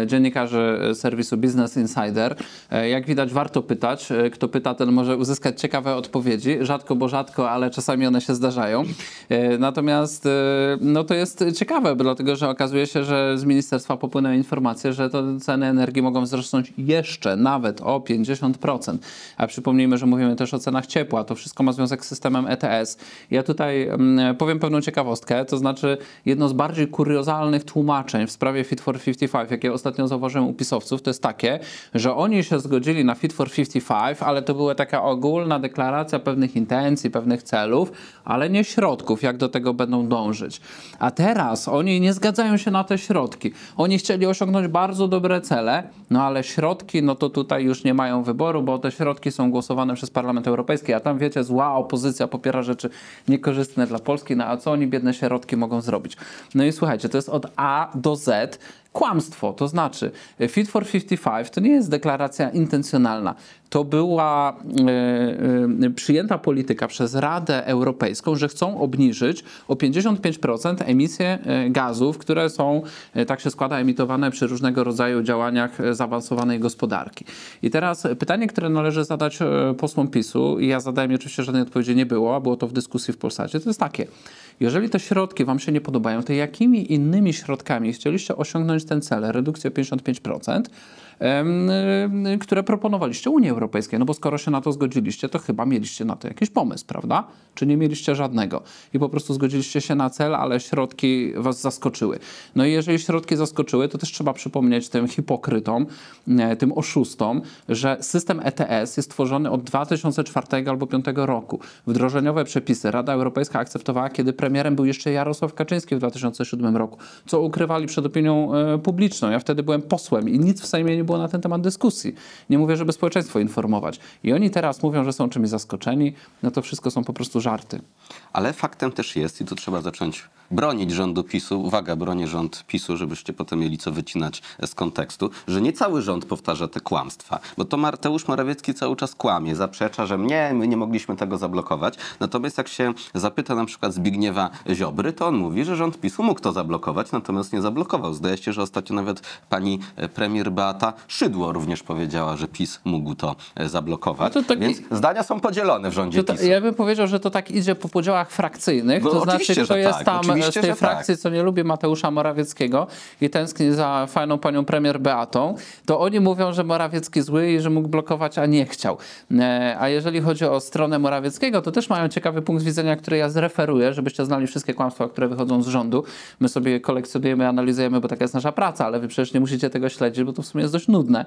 y, dziennikarzy serwisu Business Insider. Jak widać, warto pytać. Kto pyta, ten może uzyskać ciekawe odpowiedzi. Rzadko, bo rzadko, ale czasami one się zdarzają. Natomiast no to jest ciekawe, dlatego że okazuje się, że z ministerstwa popłynęły informacje, że to ceny energii mogą wzrosnąć jeszcze nawet o 50%. A przypomnijmy, że mówimy też o cenach ciepła. To wszystko ma związek z systemem ETS. Ja tutaj mm, powiem pewną ciekawostkę, to znaczy jedno z bardziej kuriozalnych tłumaczeń w sprawie Fit for 55, jakie ostatnio zauważyłem u pisowców, to jest takie, że oni się zgodzili na Fit for 55, ale to była taka ogólna deklaracja pewnych intencji, pewnych celów, ale nie środków, jak do tego będą dążyć. A teraz oni nie zgadzają się na te środki. Oni chcieli osiągnąć bardzo dobre cele, no ale środki, no to tutaj już nie mają wyboru, bo te środki są głosowane przez Parlament Europejski, a tam wiecie, zła opozycja popiera rzeczy niekorzystne dla Polski, no a co oni, biedne środki, mogą zrobić? No i słuchajcie, to jest od A do Z kłamstwo. To znaczy, Fit for 55 to nie jest deklaracja intencjonalna. To była e, e, przyjęta polityka przez Radę Europejską, że chcą obniżyć o 55% emisję e, gazów, które są, e, tak się składa, emitowane przy różnego rodzaju działaniach e, zaawansowanej gospodarki. I teraz pytanie, które należy zadać e, posłom PiSu, i ja zadałem, oczywiście żadnej odpowiedzi nie było, a było to w dyskusji w Polsacie, to jest takie. Jeżeli te środki Wam się nie podobają, to jakimi innymi środkami chcieliście osiągnąć ten cel, redukcję o 55%, em, y, które proponowaliście Unii Europejskiej. No bo skoro się na to zgodziliście, to chyba mieliście na to jakiś pomysł, prawda? Czy nie mieliście żadnego? I po prostu zgodziliście się na cel, ale środki was zaskoczyły. No i jeżeli środki zaskoczyły, to też trzeba przypomnieć tym hipokrytom, e, tym oszustom, że system ETS jest tworzony od 2004 albo 2005 roku. Wdrożeniowe przepisy Rada Europejska akceptowała, kiedy premierem był jeszcze Jarosław Kaczyński w 2007 roku, co ukrywali przed opinią e, publiczną. Ja wtedy byłem posłem i nic w Sejmie nie było na ten temat dyskusji. Nie mówię, żeby społeczeństwo informować. I oni teraz mówią, że są czymś zaskoczeni, no to wszystko są po prostu żarty. Ale faktem też jest, i tu trzeba zacząć bronić rządu PiSu, uwaga, bronię rząd PiSu, żebyście potem mieli co wycinać z kontekstu, że nie cały rząd powtarza te kłamstwa. Bo to Mateusz Morawiecki cały czas kłamie, zaprzecza, że nie, my nie mogliśmy tego zablokować. Natomiast jak się zapyta na przykład Zbigniewa Ziobry, to on mówi, że rząd PiSu mógł to zablokować, natomiast nie zablokował. Zdaje się, że ostatnio nawet pani e, premier Beata Szydło również powiedziała, że PiS mógł to e, zablokować. No to Więc zdania są podzielone w rządzie To ta, PiSu. ja bym powiedział, że to tak idzie po podziałach frakcyjnych. No, to znaczy, że jest tak, tam z tej tak. frakcji, co nie lubi Mateusza Morawieckiego i tęskni za fajną panią premier Beatą, to oni mówią, że Morawiecki zły i że mógł blokować, a nie chciał. E, A jeżeli chodzi o stronę Morawieckiego, to też mają ciekawy punkt widzenia, który ja zreferuję, żebyście znali wszystkie kłamstwa, które wychodzą z rządu. My sobie kolekcjonujemy, analizujemy, bo taka jest nasza praca, ale wy przecież nie musicie tego śledzić, bo to w sumie jest dość nudne.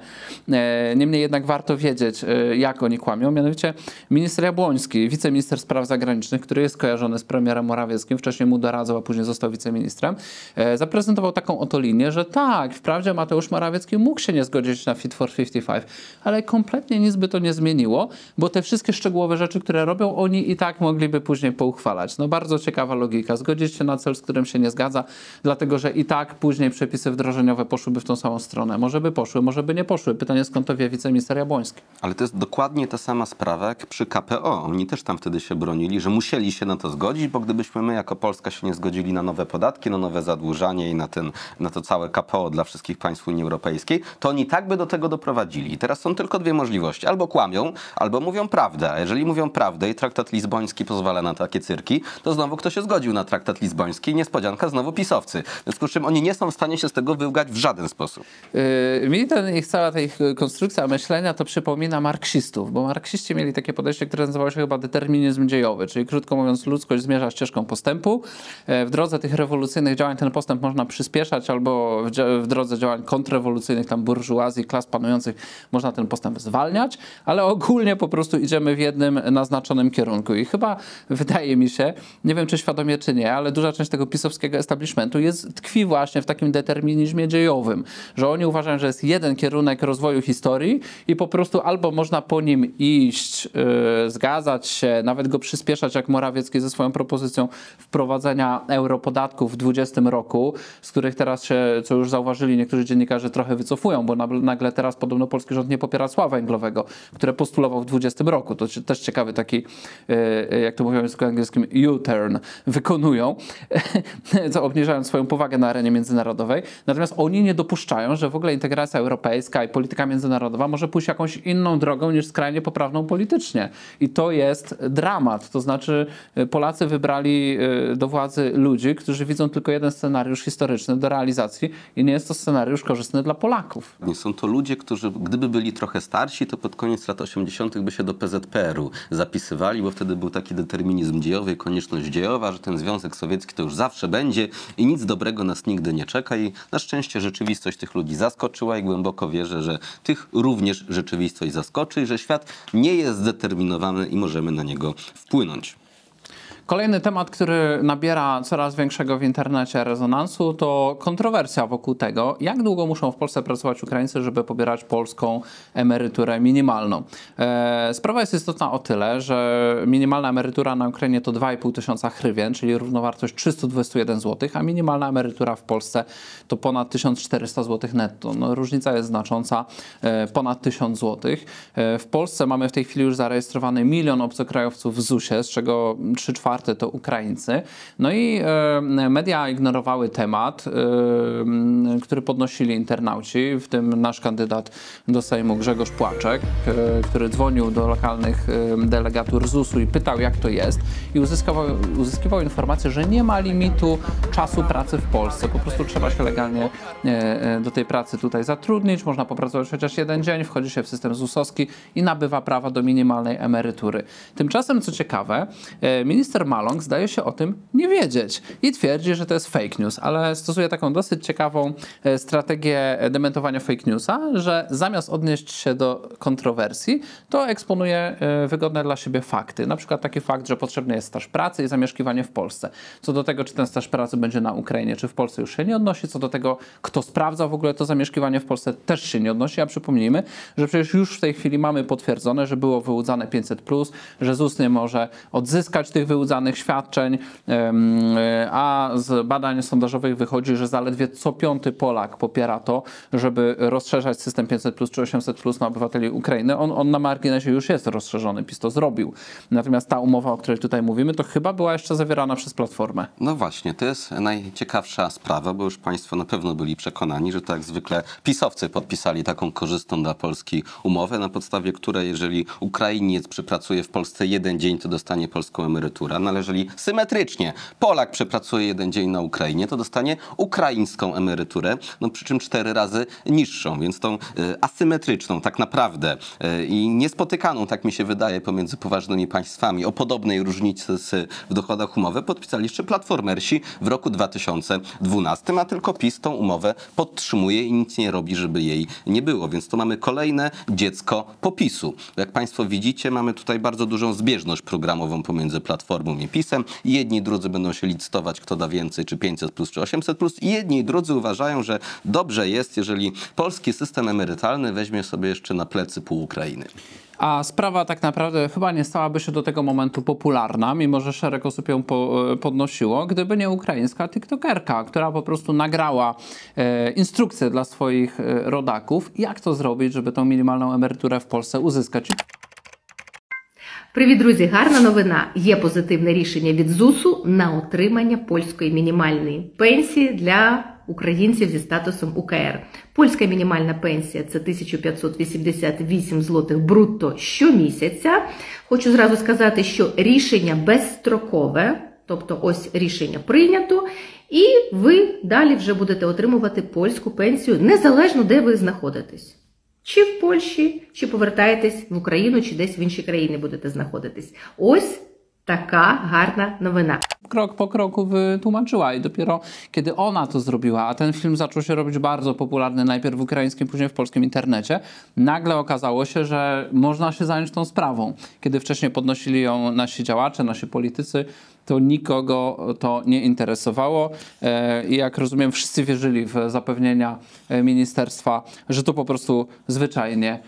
E, Niemniej jednak warto wiedzieć, e, jak oni kłamią. Mianowicie minister Jabłoński, wiceminister spraw zagranicznych, który jest kojarzony z premierem Morawieckim, wcześniej mu doradzał, a później został wiceministrem, e, zaprezentował taką oto linię, że tak, wprawdzie Mateusz Morawiecki mógł się nie zgodzić na Fit for 55, ale kompletnie nic by to nie zmieniło, bo te wszystkie szczegółowe rzeczy, które robią, oni i tak mogliby później pouchwalać. No bardzo ciekawa logika. Zgodzić się na cel, z którym się nie zgadza, dlatego że i tak później przepisy wdrożeniowe poszłyby w tą samą stronę. Może by poszły, może by nie poszły. Pytanie skąd to wie wiceminister Jabłoński. Ale to jest dokładnie ta sama sprawa jak przy KPO. Oni też tam wtedy się bronili, że musieli się na to zgodzić, bo gdybyśmy my jako Polska się nie zgodzili na nowe podatki, na nowe zadłużanie i na, ten, na to całe KPO dla wszystkich państw Unii Europejskiej, to oni tak by do tego doprowadzili. I teraz są tylko dwie możliwości. Albo kłamią, albo mówią prawdę. A jeżeli mówią prawdę i traktat lizboński pozwala na takie cyrki, to znowu kto się zgodził na traktat lizboński i niespodzianka znowu pisowcy. W związku z czym oni nie są w stanie się z tego wyłgać w żaden sposób. Yy, mi ten ich cała ta ich konstrukcja myślenia to przypomina marksistów, bo marksiści mieli takie podejście, które nazywało się chyba determinizm dziejowy, czyli krótko mówiąc ludzkość zmierza ścieżką postępu. E, W drodze tych rewolucyjnych działań ten postęp można przyspieszać albo w drodze działań kontrrewolucyjnych, tam burżuazji, klas panujących można ten postęp zwalniać, ale ogólnie po prostu idziemy w jednym naznaczonym kierunku. I chyba wydaje mi się, nie wiem czy świadomie czy nie, ale duża część tego pisowskiego establishmentu jest, tkwi właśnie w takim determinizmie dziejowym, że oni uważają, że jest jeden kierunek rozwoju historii i po prostu albo można po nim iść, yy, zgadzać się, nawet go przyspieszać, jak Morawiecki ze swoją propozycją wprowadzenia europodatków w 2020 roku, z których teraz się, co już zauważyli niektórzy dziennikarze, trochę wycofują, bo nagle teraz podobno polski rząd nie popiera cła węglowego, które postulował w 2020 roku. To też ciekawy taki, yy, jak to mówią w języku angielskim, U-turn wykonują, co obniżając swoją powagę na arenie międzynarodowej. Natomiast oni nie dopuszczają, że w ogóle integracja europejska i polityka międzynarodowa może pójść jakąś inną drogą niż skrajnie poprawną politycznie. I to jest dramat. To znaczy y, Polacy wybrali do władzy ludzi, którzy widzą tylko jeden scenariusz historyczny do realizacji i nie jest to scenariusz korzystny dla Polaków. Nie są to ludzie, którzy gdyby byli trochę starsi, to pod koniec lat 80. by się do PZPR-u zapisywali, bo wtedy był taki determinizm dziejowy i konieczność dziejowa, że ten Związek Sowiecki to już zawsze będzie i nic dobrego nas nigdy nie czeka. I na szczęście rzeczywistość tych ludzi zaskoczyła i głęboko wierzę, że tych również rzeczywistość zaskoczy i że świat nie jest zdeterminowany i możemy na niego wpłynąć. Kolejny temat, który nabiera coraz większego w internecie rezonansu, to kontrowersja wokół tego, jak długo muszą w Polsce pracować Ukraińcy, żeby pobierać polską emeryturę minimalną. E, sprawa jest istotna o tyle, że minimalna emerytura na Ukrainie to 2,5 tysiąca hrywien, czyli równowartość 321 zł, a minimalna emerytura w Polsce to ponad 1400 zł netto. No, różnica jest znacząca, e, ponad 1000 zł. E, w Polsce mamy w tej chwili już zarejestrowany milion obcokrajowców w ZUS-ie, z czego 3 czwarte czwarte to Ukraińcy. No i e, media ignorowały temat, e, który podnosili internauci, w tym nasz kandydat do Sejmu Grzegorz Płaczek, e, który dzwonił do lokalnych delegatur ZUS-u i pytał, jak to jest i uzyskiwał, uzyskiwał informację, że nie ma limitu czasu pracy w Polsce. Po prostu trzeba się legalnie do tej pracy tutaj zatrudnić, można popracować chociaż jeden dzień, wchodzi się w system ZUS-owski i nabywa prawa do minimalnej emerytury. Tymczasem, co ciekawe, e, Maląg zdaje się o tym nie wiedzieć i twierdzi, że to jest fake news, ale stosuje taką dosyć ciekawą e, strategię dementowania fake newsa, że zamiast odnieść się do kontrowersji, to eksponuje e, wygodne dla siebie fakty. Na przykład taki fakt, że potrzebny jest staż pracy i zamieszkiwanie w Polsce. Co do tego, czy ten staż pracy będzie na Ukrainie, czy w Polsce już się nie odnosi. Co do tego, kto sprawdza w ogóle to zamieszkiwanie w Polsce, też się nie odnosi. A przypomnijmy, że przecież już w tej chwili mamy potwierdzone, że było wyłudzane 500, że ZUS nie może odzyskać tych wyłudzanych świadczeń, em, e, a z badań sondażowych wychodzi, że zaledwie co piąty Polak popiera to, żeby rozszerzać system 500 czy 800 na obywateli Ukrainy. On, on na marginesie już jest rozszerzony, PiS to zrobił. Natomiast ta umowa, o której tutaj mówimy, to chyba była jeszcze zawierana przez Platformę. No właśnie, to jest najciekawsza sprawa, bo już Państwo na pewno byli przekonani, że tak zwykle pisowcy podpisali taką korzystną dla Polski umowę, na podstawie której jeżeli Ukrainiec przepracuje w Polsce jeden dzień, to dostanie polską emeryturę, ale jeżeli symetrycznie. Polak przepracuje jeden dzień na Ukrainie, to dostanie ukraińską emeryturę, no przy czym cztery razy niższą, więc tą e, asymetryczną tak naprawdę e, i niespotykaną, tak mi się wydaje, pomiędzy poważnymi państwami. O podobnej różnicy w dochodach umowę podpisali jeszcze platformersi w roku 2012, a tylko PiS tą umowę podtrzymuje i nic nie robi, żeby jej nie było, więc to mamy kolejne dziecko popisu. Jak Państwo widzicie, mamy tutaj bardzo dużą zbieżność programową pomiędzy Platformą i PiSem. Jedni i drudzy będą się licytować, kto da więcej, czy 500 plus, czy 800 plus. I jedni i drudzy uważają, że dobrze jest, jeżeli polski system emerytalny weźmie sobie jeszcze na plecy pół Ukrainy. A sprawa tak naprawdę chyba nie stałaby się do tego momentu popularna, mimo że szereg osób ją po, e, podnosiło, gdyby nie ukraińska TikTokerka, która po prostu nagrała e, instrukcje dla swoich e, rodaków, jak to zrobić, żeby tą minimalną emeryturę w Polsce uzyskać. Привіт, друзі! Гарна новина. Є позитивне рішення від ЗУСу на отримання польської мінімальної пенсії для українців зі статусом УКР. Польська мінімальна пенсія це 1588 злотих брутто щомісяця. Хочу зразу сказати, що рішення безстрокове, тобто ось рішення прийнято, і ви далі вже будете отримувати польську пенсію незалежно де ви знаходитесь. Чи в Польщі, чи повертаєтесь в Україну, чи десь в інші країни будете знаходитись. Ось така гарна новина. krok po kroku wytłumaczyła i dopiero kiedy ona to zrobiła, a ten film zaczął się robić bardzo popularny najpierw w ukraińskim, później w polskim internecie, nagle okazało się, że można się zająć tą sprawą. Kiedy wcześniej podnosili ją nasi działacze, nasi politycy, to nikogo to nie interesowało. E, i jak rozumiem wszyscy wierzyli w zapewnienia e, ministerstwa, że to po prostu zwyczajnie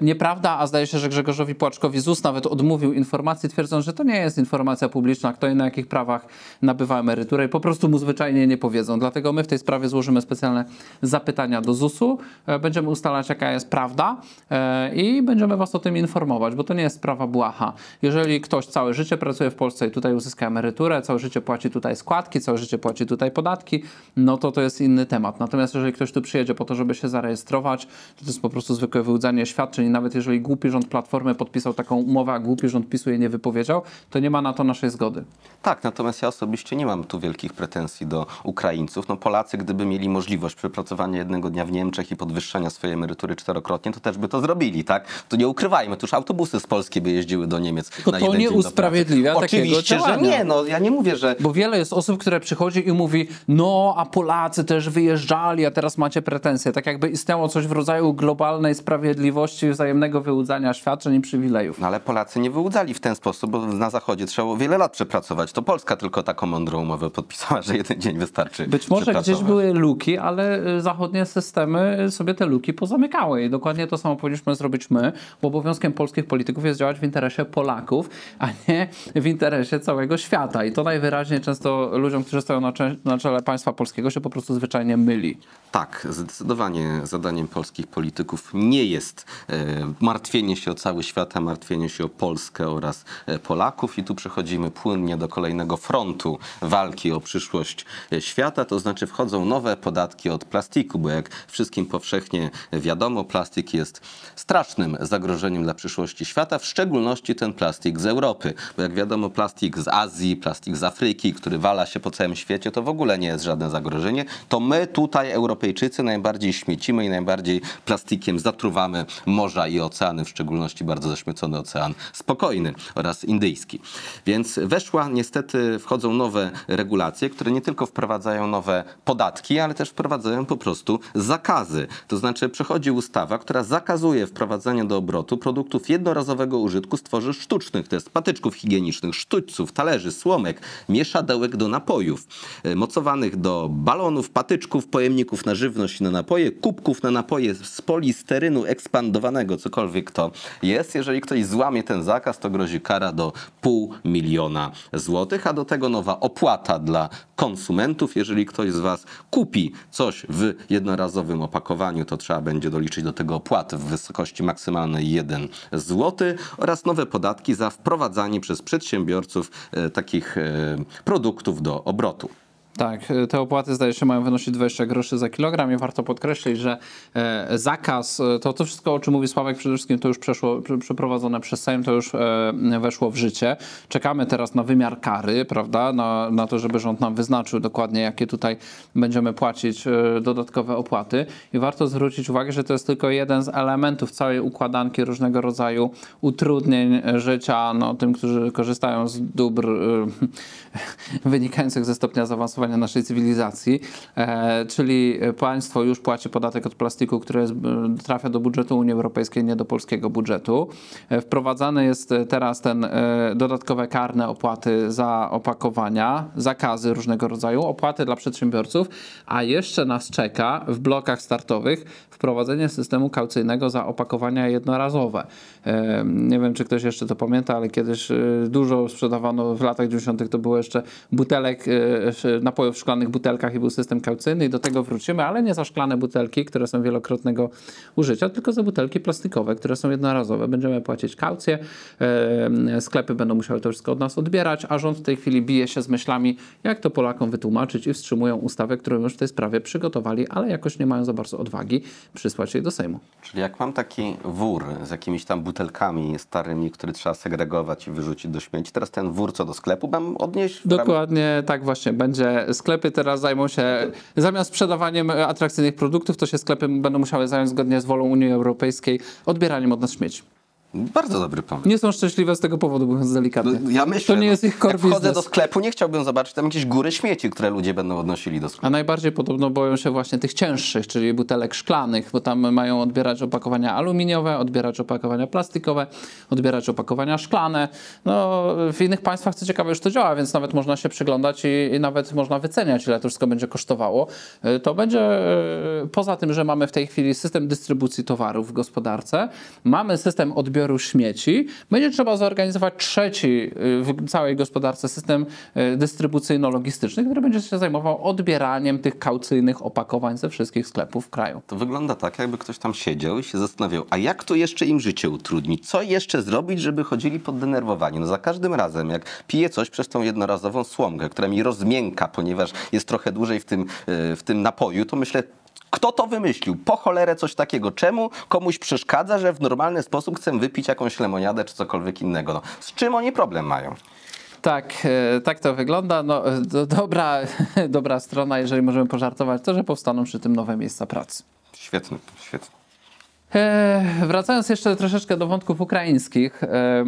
nieprawda, a zdaje się, że Grzegorzowi Płaczkowi ZUS nawet odmówił informacji, twierdząc, że to nie jest informacja publiczna, kto i na jakich prawach nabywa emeryturę i po prostu mu zwyczajnie nie powiedzą. Dlatego my w tej sprawie złożymy specjalne zapytania do ZUS-u, e, będziemy ustalać jaka jest prawda e, i będziemy was o tym informować, bo to nie jest sprawa błaha. Jeżeli ktoś całe życie pracuje w Polsce i tutaj uzyska emeryturę, całe życie płaci tutaj składki, całe życie płaci tutaj podatki, no to to jest inny temat. Natomiast jeżeli ktoś tu przyjedzie po to, żeby się zarejestrować, to to jest po prostu zwykłe wyłudzanie świadczeń nawet jeżeli głupi rząd Platformy podpisał taką umowę, a głupi rząd PiSu jej nie wypowiedział, to nie ma na to naszej zgody. Tak, natomiast ja osobiście nie mam tu wielkich pretensji do Ukraińców. No Polacy, gdyby mieli możliwość przepracowania jednego dnia w Niemczech i podwyższenia swojej emerytury czterokrotnie, to też by to zrobili, tak? To nie ukrywajmy, to już autobusy z Polski by jeździły do Niemiec Tylko na to nie usprawiedliwia takiego Oczywiście, że nie, no ja nie mówię, że Bo wiele jest osób, które przychodzi i mówi, no a Polacy też wyjeżdżali, a teraz macie pretensje. Tak jakby istniało coś w rodzaju globalnej sprawiedliwości, wzajemnego wyłudzania świadczeń i przywilejów. No ale Polacy nie wyłudzali w ten sposób, bo na Zachodzie trzeba było wiele lat przepracować. To Polska tylko taką mądrą umowę podpisała, że jeden dzień wystarczy Być może gdzieś były luki, ale y, zachodnie systemy sobie te luki pozamykały. I dokładnie to samo powinniśmy zrobić my, bo obowiązkiem polskich polityków jest działać w interesie Polaków, a nie w interesie całego świata. I to najwyraźniej często ludziom, którzy stoją na, cze- na czele państwa polskiego, się po prostu zwyczajnie myli. Tak, zdecydowanie zadaniem polskich polityków nie jest martwienie się o cały świat, a martwienie się o Polskę oraz e, Polaków. I tu przechodzimy płynnie do kolejnego frontu walki o przyszłość e, świata, to znaczy wchodzą nowe podatki od plastiku, bo jak wszystkim powszechnie wiadomo, plastik jest strasznym zagrożeniem dla przyszłości świata, w szczególności ten plastik z Europy, bo jak wiadomo, plastik z Azji, plastik z Afryki, który wala się po całym świecie, to w ogóle nie jest żadne zagrożenie. To my tutaj, Europejczycy, najbardziej śmiecimy i najbardziej plastikiem zatruwamy morza i oceany, w szczególności bardzo zaśmiecony ocean spokojny oraz indyjski. Więc weszła, niestety wchodzą nowe regulacje, które nie tylko wprowadzają nowe podatki, ale też wprowadzają po prostu zakazy. To znaczy przechodzi ustawa, która zakazuje wprowadzania do obrotu produktów jednorazowego użytku z tworzyw sztucznych, to jest patyczków higienicznych, sztućców, talerzy, słomek, mieszadełek do napojów, e, mocowanych do balonów, patyczków, pojemników na żywność i na napoje, kubków na napoje z polisterynu ekspandowanego, cokolwiek to jest. Jeżeli ktoś złamie ten zakaz, to grozi kara do pół miliona złotych, a do tego nowa opłata dla konsumentów. Jeżeli ktoś z Was kupi coś w jednorazowym opakowaniu, to trzeba będzie doliczyć do tego opłaty w wysokości maksymalnej 1 zł oraz nowe podatki za wprowadzanie przez przedsiębiorców e, takich e, produktów do obrotu. Tak, te opłaty zdaje się mają wynosić 20 groszy za kilogram i warto podkreślić, że e, zakaz, e, to, to wszystko o czym mówi Sławek przede wszystkim to już przeszło, prze- przeprowadzone przez Sejm, to już e, weszło w życie. Czekamy teraz na wymiar kary, prawda, na, na to, żeby rząd nam wyznaczył dokładnie jakie tutaj będziemy płacić e, dodatkowe opłaty i warto zwrócić uwagę, że to jest tylko jeden z elementów całej układanki różnego rodzaju utrudnień życia no, tym, którzy korzystają z dóbr e, wynikających ze stopnia zaawansowania naszej cywilizacji, e, czyli państwo już płaci podatek od plastiku, który e, trafia do budżetu Unii Europejskiej, nie do polskiego budżetu. E, Wprowadzany jest e, teraz ten e, dodatkowe karne opłaty za opakowania, zakazy różnego rodzaju, opłaty dla przedsiębiorców, a jeszcze nas czeka w blokach startowych wprowadzenie systemu kaucyjnego za opakowania jednorazowe. E, Nie wiem, czy ktoś jeszcze to pamięta, ale kiedyś e, dużo sprzedawano w latach 90. to było jeszcze butelek, e, sz- napojów w szklanych butelkach i był system kaucyjny i do tego wrócimy, ale nie za szklane butelki, które są wielokrotnego użycia, tylko za butelki plastikowe, które są jednorazowe. Będziemy płacić kaucję, sklepy będą musiały to wszystko od nas odbierać, a rząd w tej chwili bije się z myślami, jak to Polakom wytłumaczyć i wstrzymują ustawę, którą już w tej sprawie przygotowali, ale jakoś nie mają za bardzo odwagi przysłać jej do Sejmu. Czyli jak mam taki wór z jakimiś tam butelkami starymi, które trzeba segregować i wyrzucić do śmieci, teraz ten wór co do sklepu mam odnieść? Dokładnie tak właśnie będzie. Sklepy teraz zajmą się, zamiast sprzedawaniem e, atrakcyjnych produktów, to się sklepy będą musiały zająć zgodnie z wolą Unii Europejskiej odbieraniem od nas śmieci. Bardzo dobry pomysł. Nie są szczęśliwe z tego powodu, mówiąc delikatnie. No, ja myślę, to nie no, jest ich core jak wchodzę do sklepu, nie chciałbym zobaczyć tam jakieś góry śmieci, które ludzie będą odnosili do sklepu. A najbardziej podobno boją się właśnie tych cięższych, czyli butelek szklanych, bo tam mają odbierać opakowania aluminiowe, odbierać opakowania plastikowe, odbierać opakowania szklane. No, w innych państwach co ciekawe już to działa, więc nawet można się przyglądać i, i nawet można wyceniać, ile to wszystko będzie kosztowało. Y, To będzie y, poza tym, że mamy w tej chwili system dystrybucji towarów w gospodarce, mamy system odbioru śmieci, będzie trzeba zorganizować trzeci y, w całej gospodarce system y, dystrybucyjno-logistyczny, który będzie się zajmował odbieraniem tych kaucyjnych opakowań ze wszystkich sklepów w kraju. To wygląda tak, jakby ktoś tam siedział i się zastanawiał, a jak to jeszcze im życie utrudnić? Co jeszcze zrobić, żeby chodzili poddenerwowani? No za każdym razem, jak piję coś przez tą jednorazową słomkę, która mi rozmięka, ponieważ jest trochę dłużej w tym, e, w tym napoju, to myślę, kto to wymyślił? Po cholerę coś takiego. Czemu komuś przeszkadza, że w normalny sposób chcę wypić jakąś lemoniadę czy cokolwiek innego? No, z czym oni problem mają? Tak, e, tak to wygląda. No, e, do, dobra, dobra strona, jeżeli możemy pożartować, to, że powstaną przy tym nowe miejsca pracy. Świetny, świetny. E, wracając jeszcze troszeczkę do wątków ukraińskich, e,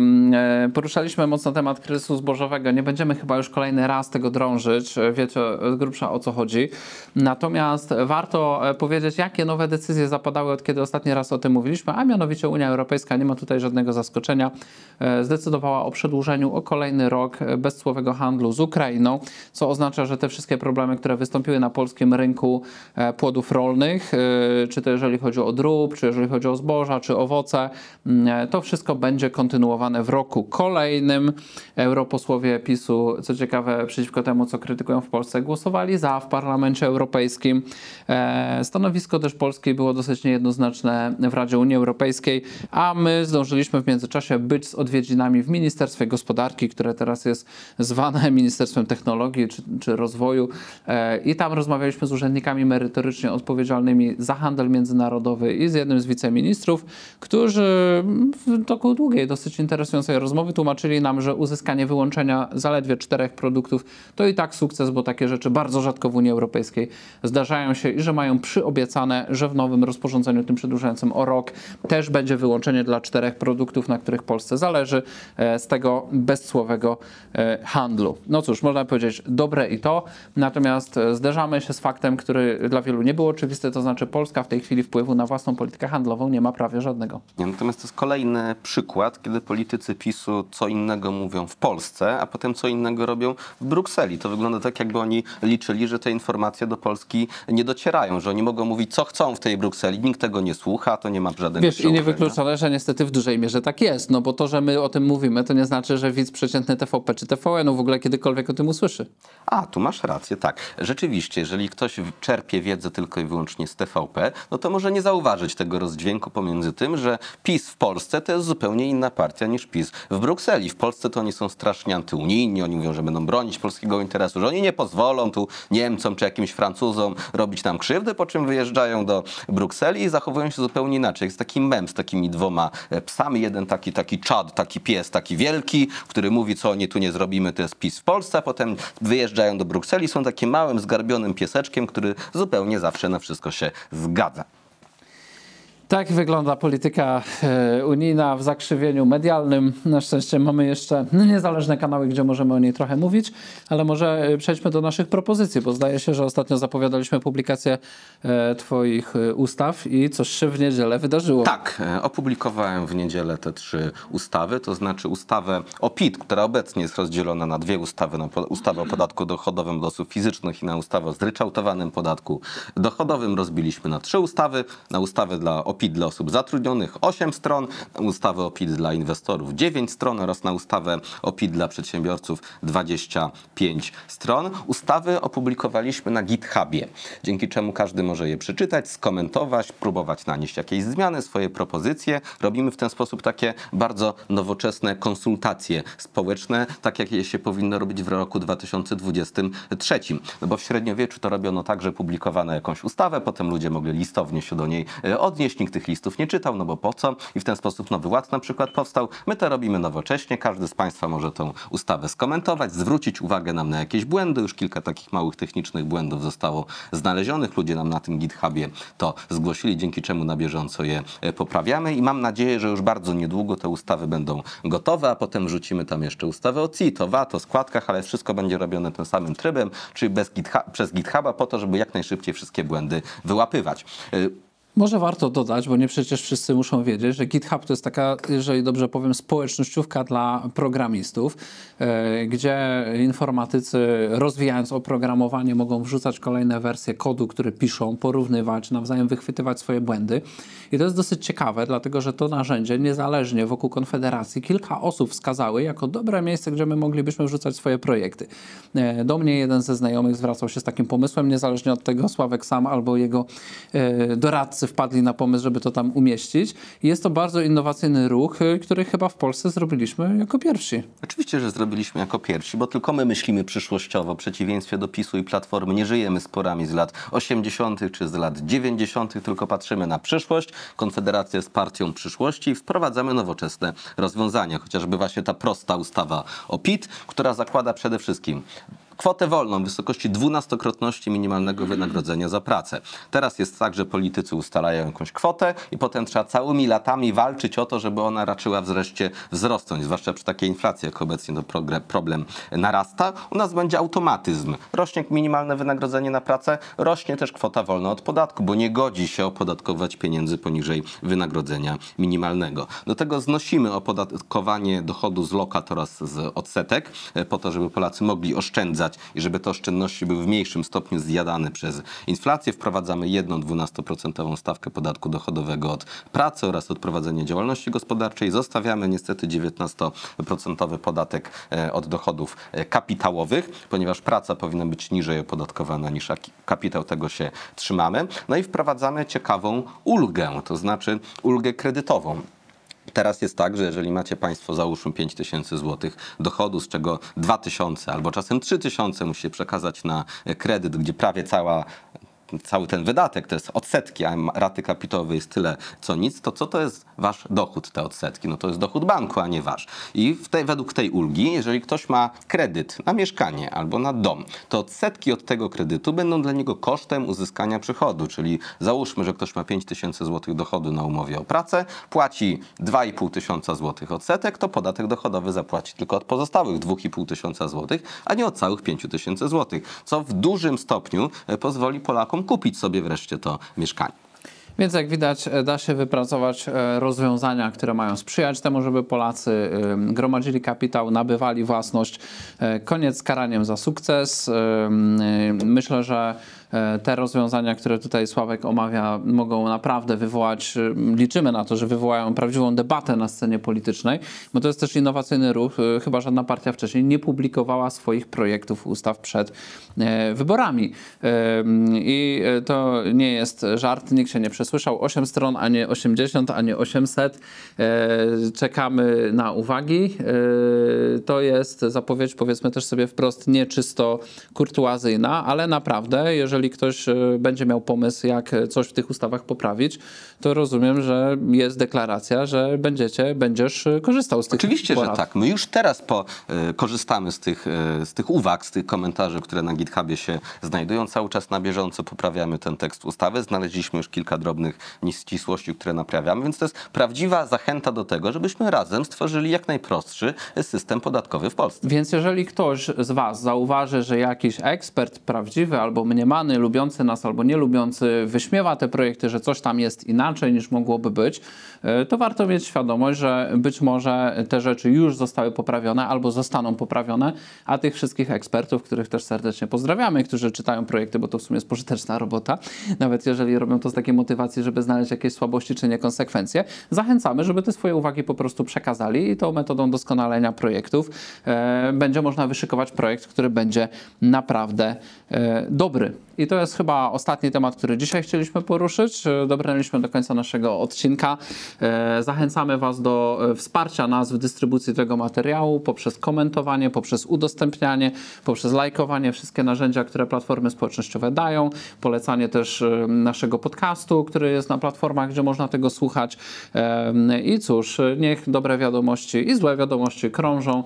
poruszaliśmy mocno temat kryzysu zbożowego. Nie będziemy chyba już kolejny raz tego drążyć. Wiecie z grubsza o co chodzi. Natomiast warto e, powiedzieć, jakie nowe decyzje zapadały od kiedy ostatni raz o tym mówiliśmy, a mianowicie Unia Europejska, nie ma tutaj żadnego zaskoczenia, zdecydowała o przedłużeniu o kolejny rok bezcłowego handlu z Ukrainą, co oznacza, że te wszystkie problemy, które wystąpiły na polskim rynku płodów rolnych, czy to jeżeli chodzi o drób, czy jeżeli chodzi chodzi o zboża czy owoce. Mm, To wszystko będzie kontynuowane w roku kolejnym. Europosłowie PiSu, co ciekawe, przeciwko temu, co krytykują w Polsce, głosowali za w Parlamencie Europejskim. E, Stanowisko też Polski było dosyć niejednoznaczne w Radzie Unii Europejskiej, a my zdążyliśmy w międzyczasie być z odwiedzinami w Ministerstwie Gospodarki, które teraz jest zwane Ministerstwem Technologii czy, czy Rozwoju. E, I tam rozmawialiśmy z urzędnikami merytorycznie odpowiedzialnymi za handel międzynarodowy i z jednym z wiceministrów, którzy w toku długiej, dosyć interesującej rozmowy tłumaczyli nam, że uzyskanie wyłączenia zaledwie czterech produktów to i tak sukces, bo takie rzeczy bardzo rzadko w Unii Europejskiej zdarzają się i że mają przyobiecane, że w nowym rozporządzeniu tym przedłużającym o rok też będzie wyłączenie dla czterech produktów, na których Polsce zależy e, z tego bezcłowego e, handlu. No cóż, można powiedzieć dobre i to, natomiast e, zderzamy się z faktem, który dla wielu nie był oczywisty, to znaczy Polska w tej chwili wpływu na własną politykę handlową nie ma prawie żadnego. Natomiast to jest kolejny przykład, kiedy politycy PiSu co innego mówią w Polsce, a potem co innego robią w Brukseli. To wygląda tak, jakby oni liczyli, że te informacje do Polski nie docierają, że oni mogą mówić, co chcą w tej Brukseli, nikt tego nie słucha, to nie ma żadnego Wiesz, i niewykluczone, że niestety w dużej mierze tak jest, no bo to, że my o tym mówimy, to nie znaczy, że widz przeciętny TVP czy TVN w ogóle kiedykolwiek o tym usłyszy. A, tu masz rację, tak. Rzeczywiście, jeżeli ktoś czerpie wiedzę tylko i wyłącznie z TVP, no to może nie zauważyć tego rozdźwięku pomiędzy tym, że PiS w Polsce to jest zupełnie inna partia niż PiS w Brukseli. W Polsce to oni są strasznie antyunijni, oni mówią, że będą bronić polskiego interesu, że oni nie pozwolą tu Niemcom czy jakimś Francuzom robić nam krzywdy, po czym wyjeżdżają do Brukseli i zachowują się zupełnie inaczej. Jest taki mem z takimi dwoma e, psami, jeden taki, taki czad, taki pies, taki wielki, który mówi, co oni tu nie zrobimy, to jest PiS w Polsce, a potem wyjeżdżają do Brukseli, są takim małym, zgarbionym pieseczkiem, który zupełnie zawsze na wszystko się zgadza. Tak wygląda polityka e, unijna w zakrzywieniu medialnym. Na szczęście mamy jeszcze niezależne kanały, gdzie możemy o niej trochę mówić, ale może e, przejdźmy do naszych propozycji, bo zdaje się, że ostatnio zapowiadaliśmy publikację e, Twoich ustaw i coś się w niedzielę wydarzyło. Tak, opublikowałem w niedzielę te trzy ustawy, to znaczy ustawę o PIT, która obecnie jest rozdzielona na dwie ustawy, na ustawę o podatku dochodowym od osób fizycznych i na ustawę o zryczałtowanym podatku dochodowym. Rozbiliśmy na trzy ustawy, na ustawę dla, o PIT dla osób zatrudnionych 8 stron, na ustawę o PIT dla inwestorów 9 stron oraz na ustawę o PIT dla przedsiębiorców 25 stron. Ustawy opublikowaliśmy na GitHubie, dzięki czemu każdy może je przeczytać, skomentować, próbować nanieść jakieś zmiany, swoje propozycje. Robimy w ten sposób takie bardzo nowoczesne konsultacje społeczne, tak jak je się powinno robić w roku 2023. No bo w średniowieczu to robiono tak, że publikowano jakąś ustawę, potem ludzie mogli listownie się do niej e, odnieść, nikt tych listów nie czytał, no bo po co? I w ten sposób Nowy Ład na przykład powstał. My to robimy nowocześnie, każdy z Państwa może tą ustawę skomentować, zwrócić uwagę nam na jakieś błędy. Już kilka takich małych technicznych błędów zostało znalezionych. Ludzie nam na tym GitHubie to zgłosili, dzięki czemu na bieżąco je e, poprawiamy i mam nadzieję, że już bardzo niedługo te ustawy będą gotowe, a potem wrzucimy tam jeszcze ustawę o CIT, o VAT, o składkach, ale wszystko będzie robione tym samym trybem, czyli GitHub, przez GitHuba po to, żeby jak najszybciej wszystkie błędy wyłapywać. Może warto dodać, bo nie przecież wszyscy muszą wiedzieć, że GitHub to jest taka, jeżeli dobrze powiem, społecznościówka dla programistów, e, gdzie informatycy rozwijając oprogramowanie mogą wrzucać kolejne wersje kodu, który piszą, porównywać, nawzajem wychwytywać swoje błędy. I to jest dosyć ciekawe, dlatego że to narzędzie niezależnie wokół Konfederacji kilka osób wskazały jako dobre miejsce, gdzie my moglibyśmy wrzucać swoje projekty. E, Do mnie jeden ze znajomych zwracał się z takim pomysłem, niezależnie od tego Sławek sam albo jego e, wpadli na pomysł, żeby to tam umieścić. I jest to bardzo innowacyjny ruch, e, który chyba w Polsce zrobiliśmy jako pierwsi. Oczywiście, że zrobiliśmy jako pierwsi, bo tylko my myślimy przyszłościowo. W przeciwieństwie do PiSu i Platformy nie żyjemy sporami z lat 80. czy z lat 90., tylko patrzymy na przyszłość. Konfederacja jest partią przyszłości i wprowadzamy nowoczesne rozwiązania. Chociażby właśnie ta prosta ustawa o PIT, która zakłada przede wszystkim kwotę wolną w wysokości dwunastokrotności minimalnego wynagrodzenia za pracę. Teraz jest tak, że politycy ustalają jakąś kwotę i potem trzeba całymi latami walczyć o to, żeby ona raczyła wreszcie wzrosnąć, zwłaszcza przy takiej inflacji, jak obecnie to problem narasta. U nas będzie automatyzm. Rośnie minimalne wynagrodzenie na pracę, rośnie też kwota wolna od podatku, bo nie godzi się opodatkować pieniędzy poniżej wynagrodzenia minimalnego. Do tego znosimy opodatkowanie dochodu z lokat oraz z odsetek, e, po to, żeby Polacy mogli oszczędzać i żeby te oszczędności były w mniejszym stopniu zjadane przez inflację, wprowadzamy jedną 12% stawkę podatku dochodowego od pracy oraz od prowadzenia działalności gospodarczej. Zostawiamy niestety 19% podatek e, od dochodów e, kapitałowych, ponieważ praca powinna być niżej opodatkowana niż kapitał, tego się trzymamy. No i wprowadzamy ciekawą ulgę, to znaczy ulgę kredytową. Teraz jest tak, że jeżeli macie Państwo załóżmy 5 tysięcy złotych dochodu, z czego 2 tysiące albo czasem 3 tysiące musicie przekazać na kredyt, gdzie prawie cała cały ten wydatek to jest odsetki, a raty kapitałowej jest tyle co nic, to co to jest wasz dochód, te odsetki? No to jest dochód banku, a nie wasz. I tej, według tej ulgi, jeżeli ktoś ma kredyt na mieszkanie albo na dom, to odsetki od tego kredytu będą dla niego kosztem uzyskania przychodu, czyli załóżmy, że ktoś ma 5 tysięcy złotych dochodu na umowie o pracę, płaci 2,5 tysiąca złotych odsetek, to podatek dochodowy zapłaci tylko od pozostałych 2,5 tysiąca złotych, a nie od całych 5 tysięcy złotych, co w dużym stopniu e, pozwoli Polakom kupić sobie wreszcie to mieszkanie. Więc jak widać, e, da się wypracować e, rozwiązania, które mają sprzyjać temu, żeby Polacy gromadzili kapitał, nabywali własność. E, Koniec z karaniem za sukces. E, Myślę, że te rozwiązania, które tutaj Sławek omawia, mogą naprawdę wywołać, e, liczymy na to, że wywołają prawdziwą debatę na scenie politycznej, bo to jest też innowacyjny ruch. E, Chyba żadna partia wcześniej nie publikowała swoich projektów ustaw przed e, wyborami. I e, to nie jest żart, nikt się nie przesłyszał. 8 stron, a nie 80, a nie 800. E, Czekamy na uwagi. E, To jest zapowiedź, powiedzmy też sobie wprost, nie czysto kurtuazyjna, ale naprawdę, jeżeli ktoś e, będzie miał pomysł, jak coś w tych ustawach poprawić, to rozumiem, że jest deklaracja, że będziecie, będziesz e, korzystał z tych Oczywiście, że tak. My już teraz po, e, korzystamy z tych, e, z tych uwag, z tych komentarzy, które na GitHubie się znajdują. Cały czas na bieżąco poprawiamy ten tekst ustawy. Znaleźliśmy już kilka drobnych nieścisłości, które naprawiamy, więc to jest prawdziwa zachęta do tego, żebyśmy razem stworzyli jak najprostszy system podatkowy w Polsce. Więc jeżeli ktoś z Was zauważy, że jakiś ekspert prawdziwy albo mniemany, lubiący nas albo nie lubiący, wyśmiewa te projekty, że coś tam jest inaczej niż mogłoby być, e, to warto mieć świadomość, że być może te rzeczy już zostały poprawione albo zostaną poprawione, a tych wszystkich ekspertów, których też serdecznie pozdrawiamy, którzy czytają projekty, bo to w sumie jest pożyteczna robota, nawet jeżeli robią to z takiej motywacji, żeby znaleźć jakieś słabości czy niekonsekwencje, zachęcamy, żeby te swoje uwagi po prostu przekazali i tą metodą doskonalenia projektów e, będzie można wyszykować projekt, który będzie naprawdę e, dobry. I to jest chyba ostatni temat, który dzisiaj chcieliśmy poruszyć. E, Dobrnęliśmy do końca naszego odcinka. E, Zachęcamy Was do e, wsparcia nas w dystrybucji tego materiału poprzez komentowanie, poprzez udostępnianie, poprzez lajkowanie, wszystkie narzędzia, które platformy społecznościowe dają, polecanie też e, naszego podcastu, który jest na platformach, gdzie można tego słuchać. I cóż, niech dobre wiadomości i złe wiadomości krążą.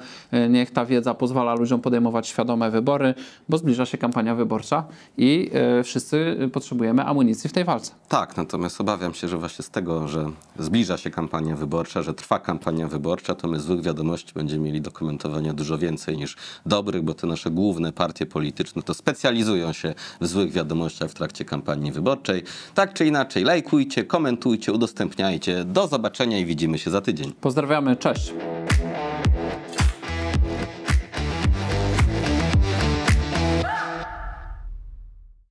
Niech ta wiedza pozwala ludziom podejmować świadome wybory, bo zbliża się kampania wyborcza i wszyscy potrzebujemy amunicji w tej walce. Tak, natomiast obawiam się, że właśnie z tego, że zbliża się kampania wyborcza, że trwa kampania wyborcza, to my złych wiadomości będziemy mieli do komentowania dużo więcej niż dobrych, bo te nasze główne partie polityczne to specjalizują się w złych wiadomościach w trakcie kampanii wyborczej. Tak czy inaczej, lajkujcie, komentujcie, udostępniajcie. Do zobaczenia i widzimy się za tydzień. Pozdrawiamy, cześć!